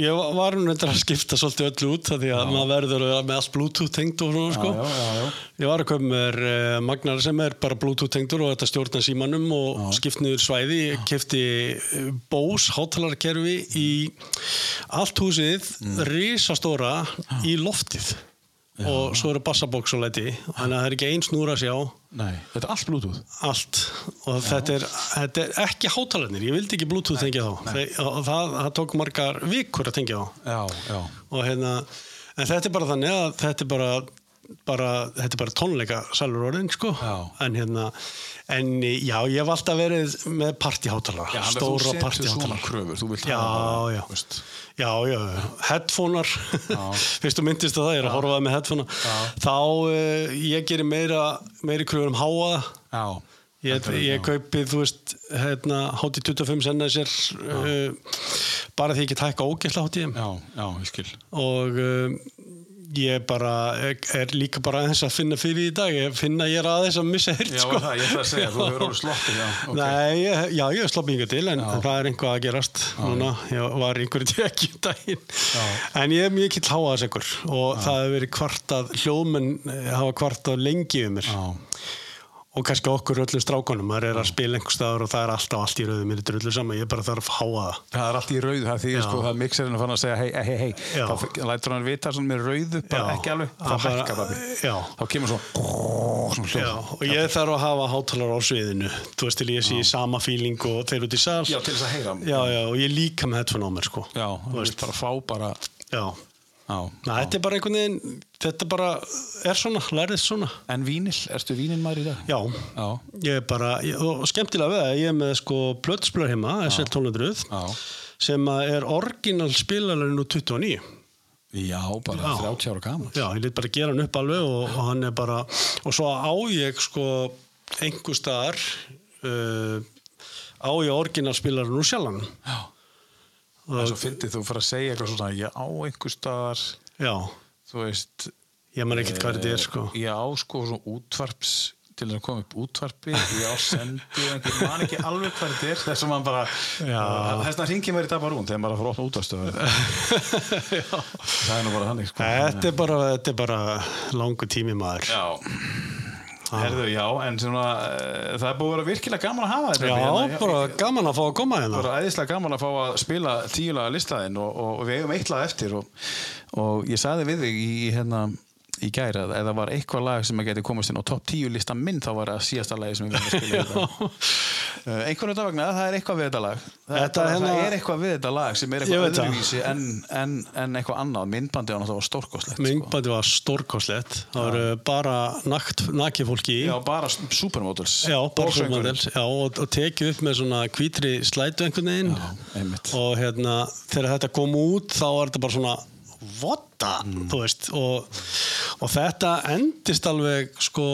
ég var reyndar að skipta svolítið öllu út því að maður verður að vera með allt bluetooth tengd og svona sko. já, já, já. Ég var að köpa mér uh, magnar sem er bara bluetooth tengdur og þetta stjórna símanum og skipt niður svæði. Ég kefti uh, Bose hátalarkerfi í allt húsið, risastóra í loftið. Og svo eru bassabóks og leti, þannig að það er ekki ein snúra að sjá. Nei, þetta er allt Bluetooth. allt. Og þetta er, þetta er ekki hátalarnir, ég vildi ekki bluetooth tengja þá. Þe, og það, það tók margar vikur að tengja þá. Já, já. og hérna, en þetta er bara þannig að þetta er bara, bara þetta er bara tónleika salur orðin sko. Já. en hérna, en já ég hef alltaf verið með Já, þú stóra setur svona partyhátalara. kröfur, þú vilt Já, hafa já. Já, já, headphonear. Fyrst þú myndist að það, ég er að horfa það með headphonea. Þá uh, ég gerir meira meiri kröfur um háa Já. Ég, ég já. kaupi, þú veist, hérna, hátti 25 senna sér uh, bara því ég get hækka ógæsla hátti Já, já, ég skil. og um, ég bara er, líka bara aðeins að finna fyrir í dag ég finna ég er aðeins að missa hirt Já, sko. það, ég ætla að segja, þú hefur orðið sloppið, já. ok. Nei, ég, já, ég hef sloppið yngur til en það er einhvað að gerast núna, ég var einhverju tekki um daginn en ég er mjög kill háaðsengur og það hefur verið kvartað hljóðmenn hafa kvartað lengi um mér Já. Og kannski okkur öllum strákonum maður er að spila einhver staður og það er alltaf allt í rauðu mér er drullu saman, ég bara þarf að háa það Það er allt í rauðu, það sko, er mixerinn að fara að segja hei, hei, hei, Já. þá lætur hann vita með rauðu, bara Já. ekki alveg, þá hækkar það því. Þá kemur svo. Já, og ég þarf að hafa hátalar á sviðinu þú veist til ég sé sama feeling og þeir út í sal Já, til þess að heyra. já, já, og ég líka með headphone á mér sko Já, þú veist bara fá bara, já. Já. Næ, þetta er bara einhvern veginn þetta bara er svona, lærðist svona En vínil, ertu vínil maður í dag? já, Já. ég er bara ég, og skemmtilega við það, ég er með sko plötsplar heima, SL 1200 Já. sem að er orginal spilalarinn úr 29 Já, bara Já. 30 ára gaman. Já, ég lit bara gera hann upp alveg og, og hann er bara, og svo á ég sko einhver staðar uh, á ég orginalspilarinn úr sjálfan Já. Það er svo fyndið, þú fyrir að segja eitthvað svona, ég á einhver staðar, Já, þú veist, ég man ekkert hvað þetta er sko ég á sko svona útvarps, til þess að koma upp útvarpi, ég á sendi, einhver man ekki alveg hvað þetta er, þess að maður bara, þess að ringi mér í dag bara hún þegar maður er að opna útvarstöðu. Það er nú bara þannig, sko. Þetta er bara, bara langu tími maður Já. Herðu, já, en svona, uh, það er búið að vera virkilega gaman að hafa þetta. Já, hérna. bara gaman að fá að koma hérna var æðislega gaman að fá að spila tíulega listaðinn og, og, og við eigum eitt lag eftir og, og ég sagði við þig í, hérna, í ef það var eitthvað lag sem að geti komast inn á topp tíu lista minn þá var það síðasta lagi sem við verðum að spila uh, einhvern veginn vegna það er eitthvað við þetta lag. Það, Þetta er, hérna- það er eitthvað við þetta lag sem er eitthvað það. öðruvísi en, en, en eitthvað annað. Myndbandi var stórkoslegt sko. Mingbandi var stórkoslegt Það voru bara nakt, nakið fólki Já, bara supermodels. Já, bara svona Já, og, og tekið upp með svona hvítri slætu einhvern veginn. Einmitt. og hérna, þegar þetta kom út þá var þetta bara svona votta, Mm. veist og, og þetta endist alveg sko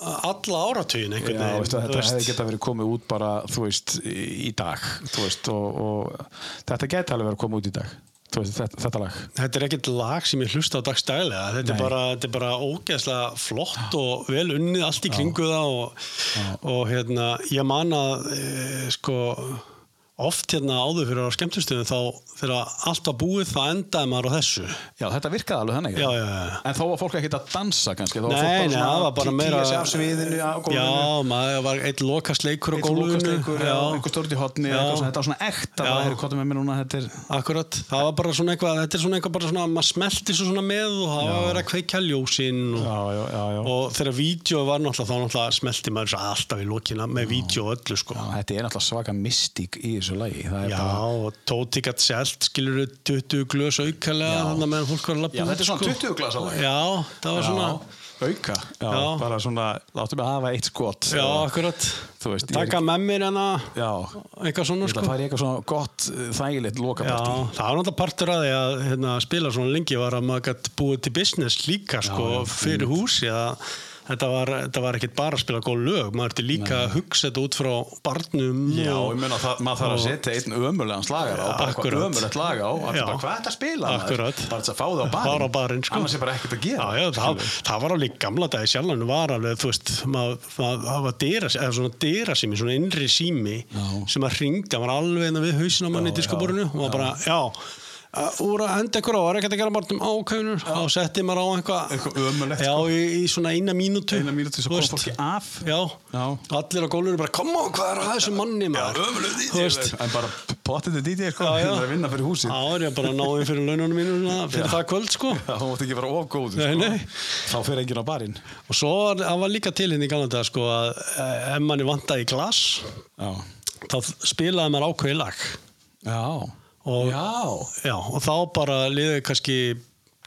alla áratugin einhvern Já, veginn veistu, þú þetta veist. hefði geta verið komið út bara, þú veist, í dag veist, og, og þetta geti alveg verið komið út í dag veist, þetta, þetta lag Þetta er ekkert lag sem ég hlusta á dagstælega þetta er, bara, þetta er bara ógeðslega flott og vel unnið allt í kringu það og, og hérna, ég man að e, sko oft hérna áður fyrir á skemmtustöðum þá þegar allt var búið þá endaði maður á þessu. Já, þetta virkaði alveg þannig. Já, já, já. En þó var fólk ekkert að dansa kannski þá Nei, fólk nei, það var bara meira sviðinu Já, maður var eitt lokast leikur á Eitt gólfinu. lokastleikur, já, Já. einhver eitthvað svona, Þetta var svona ekta Já. bara, heyrðu, hvað er með mér núna Þetta er Akkurat, það var bara svona eitthvað þetta er svona eitthvað bara svona, maður smelti svo svona með og það var að vera að kveikja ljósinn og þegar vídeo var náttúrulega þá náttúrulega Já, er þessu lagi Það er Já, bara og Tóti gætt selt, skilur 20 glös aukalega, Já. þannig að meðan fólk var að lappa Já, þetta er svona sko. 20 glasa lag. Já, það var Já. svona auka já, Já. bara svona, láttu mig hafa eitt skot Já, akkurat. Þú veist, ég- Taka með mér hérna, já, eitthvað svona, sko. að fara í eitthvað svona gott, uh, þægilegt Já, lokapartí. það var náttúrulega partur að því að hérna, spila svona lengi var að maður gætt búið til business líka sko, já, fyrir húsi að þetta var, þetta var ekkit bara að spila góð lög, maður ertu líka að hugsa þetta út frá barnum Já, og, ég meina að maður þarf að setja einn ömulegan slagar á, bara ömulegt lag á, bara hvað er þetta að spila maður? Bara þess að fá það á barinn, á barinn, sko. annars er bara ekkert að gera. Já, já, það, það var alveg gamla dagi sjálfan var alveg, þú veist, maður, maður, það var eða svona dyra sími, svona innri sími Já. sem að ringdi, það var alveg innan við hausin á manni í diskoborinu og maður bara, já, úr að henda ykkur á, var ekkert að gera bara um ákveðunur og setti maður á eitthvað Eitthvað Já, sko. í, í svona eina mínútu Eina mínútu Þú kom fólki af. Já, Já. allir á gólfinu bara, koma, hvað er að þessu manni maður? En bara potið sko, Já, já. það er að vinna fyrir húsið. þá er ég bara að ná inn fyrir laununum mínu svona, fyrir það kvöld, sko Já, þú mátt ekki vera of góður, Nei, sko. Þá fer enginn á barinn. Og svo það var líka til hérna í gamla daga, sko, að eh, ef manni vantaði í glas Já. þá spilaði maður Já. Og, Já. já, og þá bara liðið kannski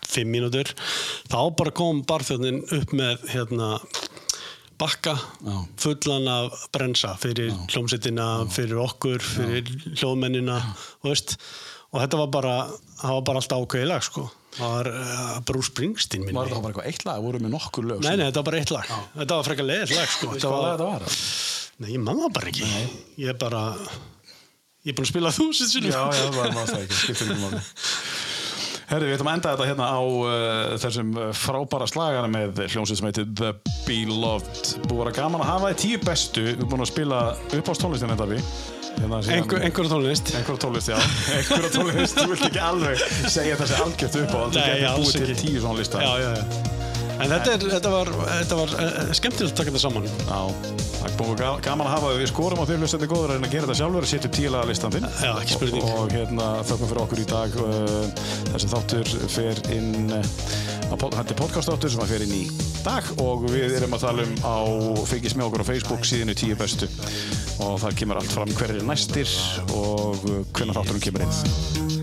fimm mínútur þá bara kom barþjóðnin upp með hérna bakka fullan af brensa fyrir hljómsettina, fyrir okkur fyrir hljóðmennina veist, og þetta var bara það var bara alltaf ákveði lag sko það var uh, Bruce Springsteen minni Var þetta bara eitthvað eitt lag? Voru með nokkur lög? Nei, nei, þetta var bara eitt lag. Þetta var frekar leiðis lag, sko. Þetta var? Nei, ég mann það bara ekki. Ég er bara, ég er búin að spila þúsund sinni. Já, já, það var náttúrulega ekki, skiptir ekki máli. Herri, við ætlum að enda þetta hérna á uh, þessum uh, frábæra slagara með hljómsveit sem heitir The Beloved. Búið að vera gaman að hafa í tíu bestu. Við erum búin að spila upp á tónlistin þetta við. Síðan- einhver tónlist. Einhverja tónlist, já. Einhverja tónlist, þú vilt ekki alveg segja þessi algjört upp á. Þú Nei, alls búið til ekki. tíu svona lista. Já, já, já. En þetta, er, þetta var, þetta var uh, skemmtilegt að taka þetta saman. Já, það er búið ga- gaman að hafa við skorum á því hlustandi góður að reyna að gera þetta sjálfur setja upp tílaga listan þinn. Já, ekki spurning. og, og hérna þökkum fyrir okkur í dag uh, þessi þáttur fer inn þetta er podcastáttur sem að fer inn í dag og við erum að tala um á fylgis með okkur á Facebook síðinu tíu bestu. Og það kemur allt fram hverjir er næstir og hvernig þátturum kemur inn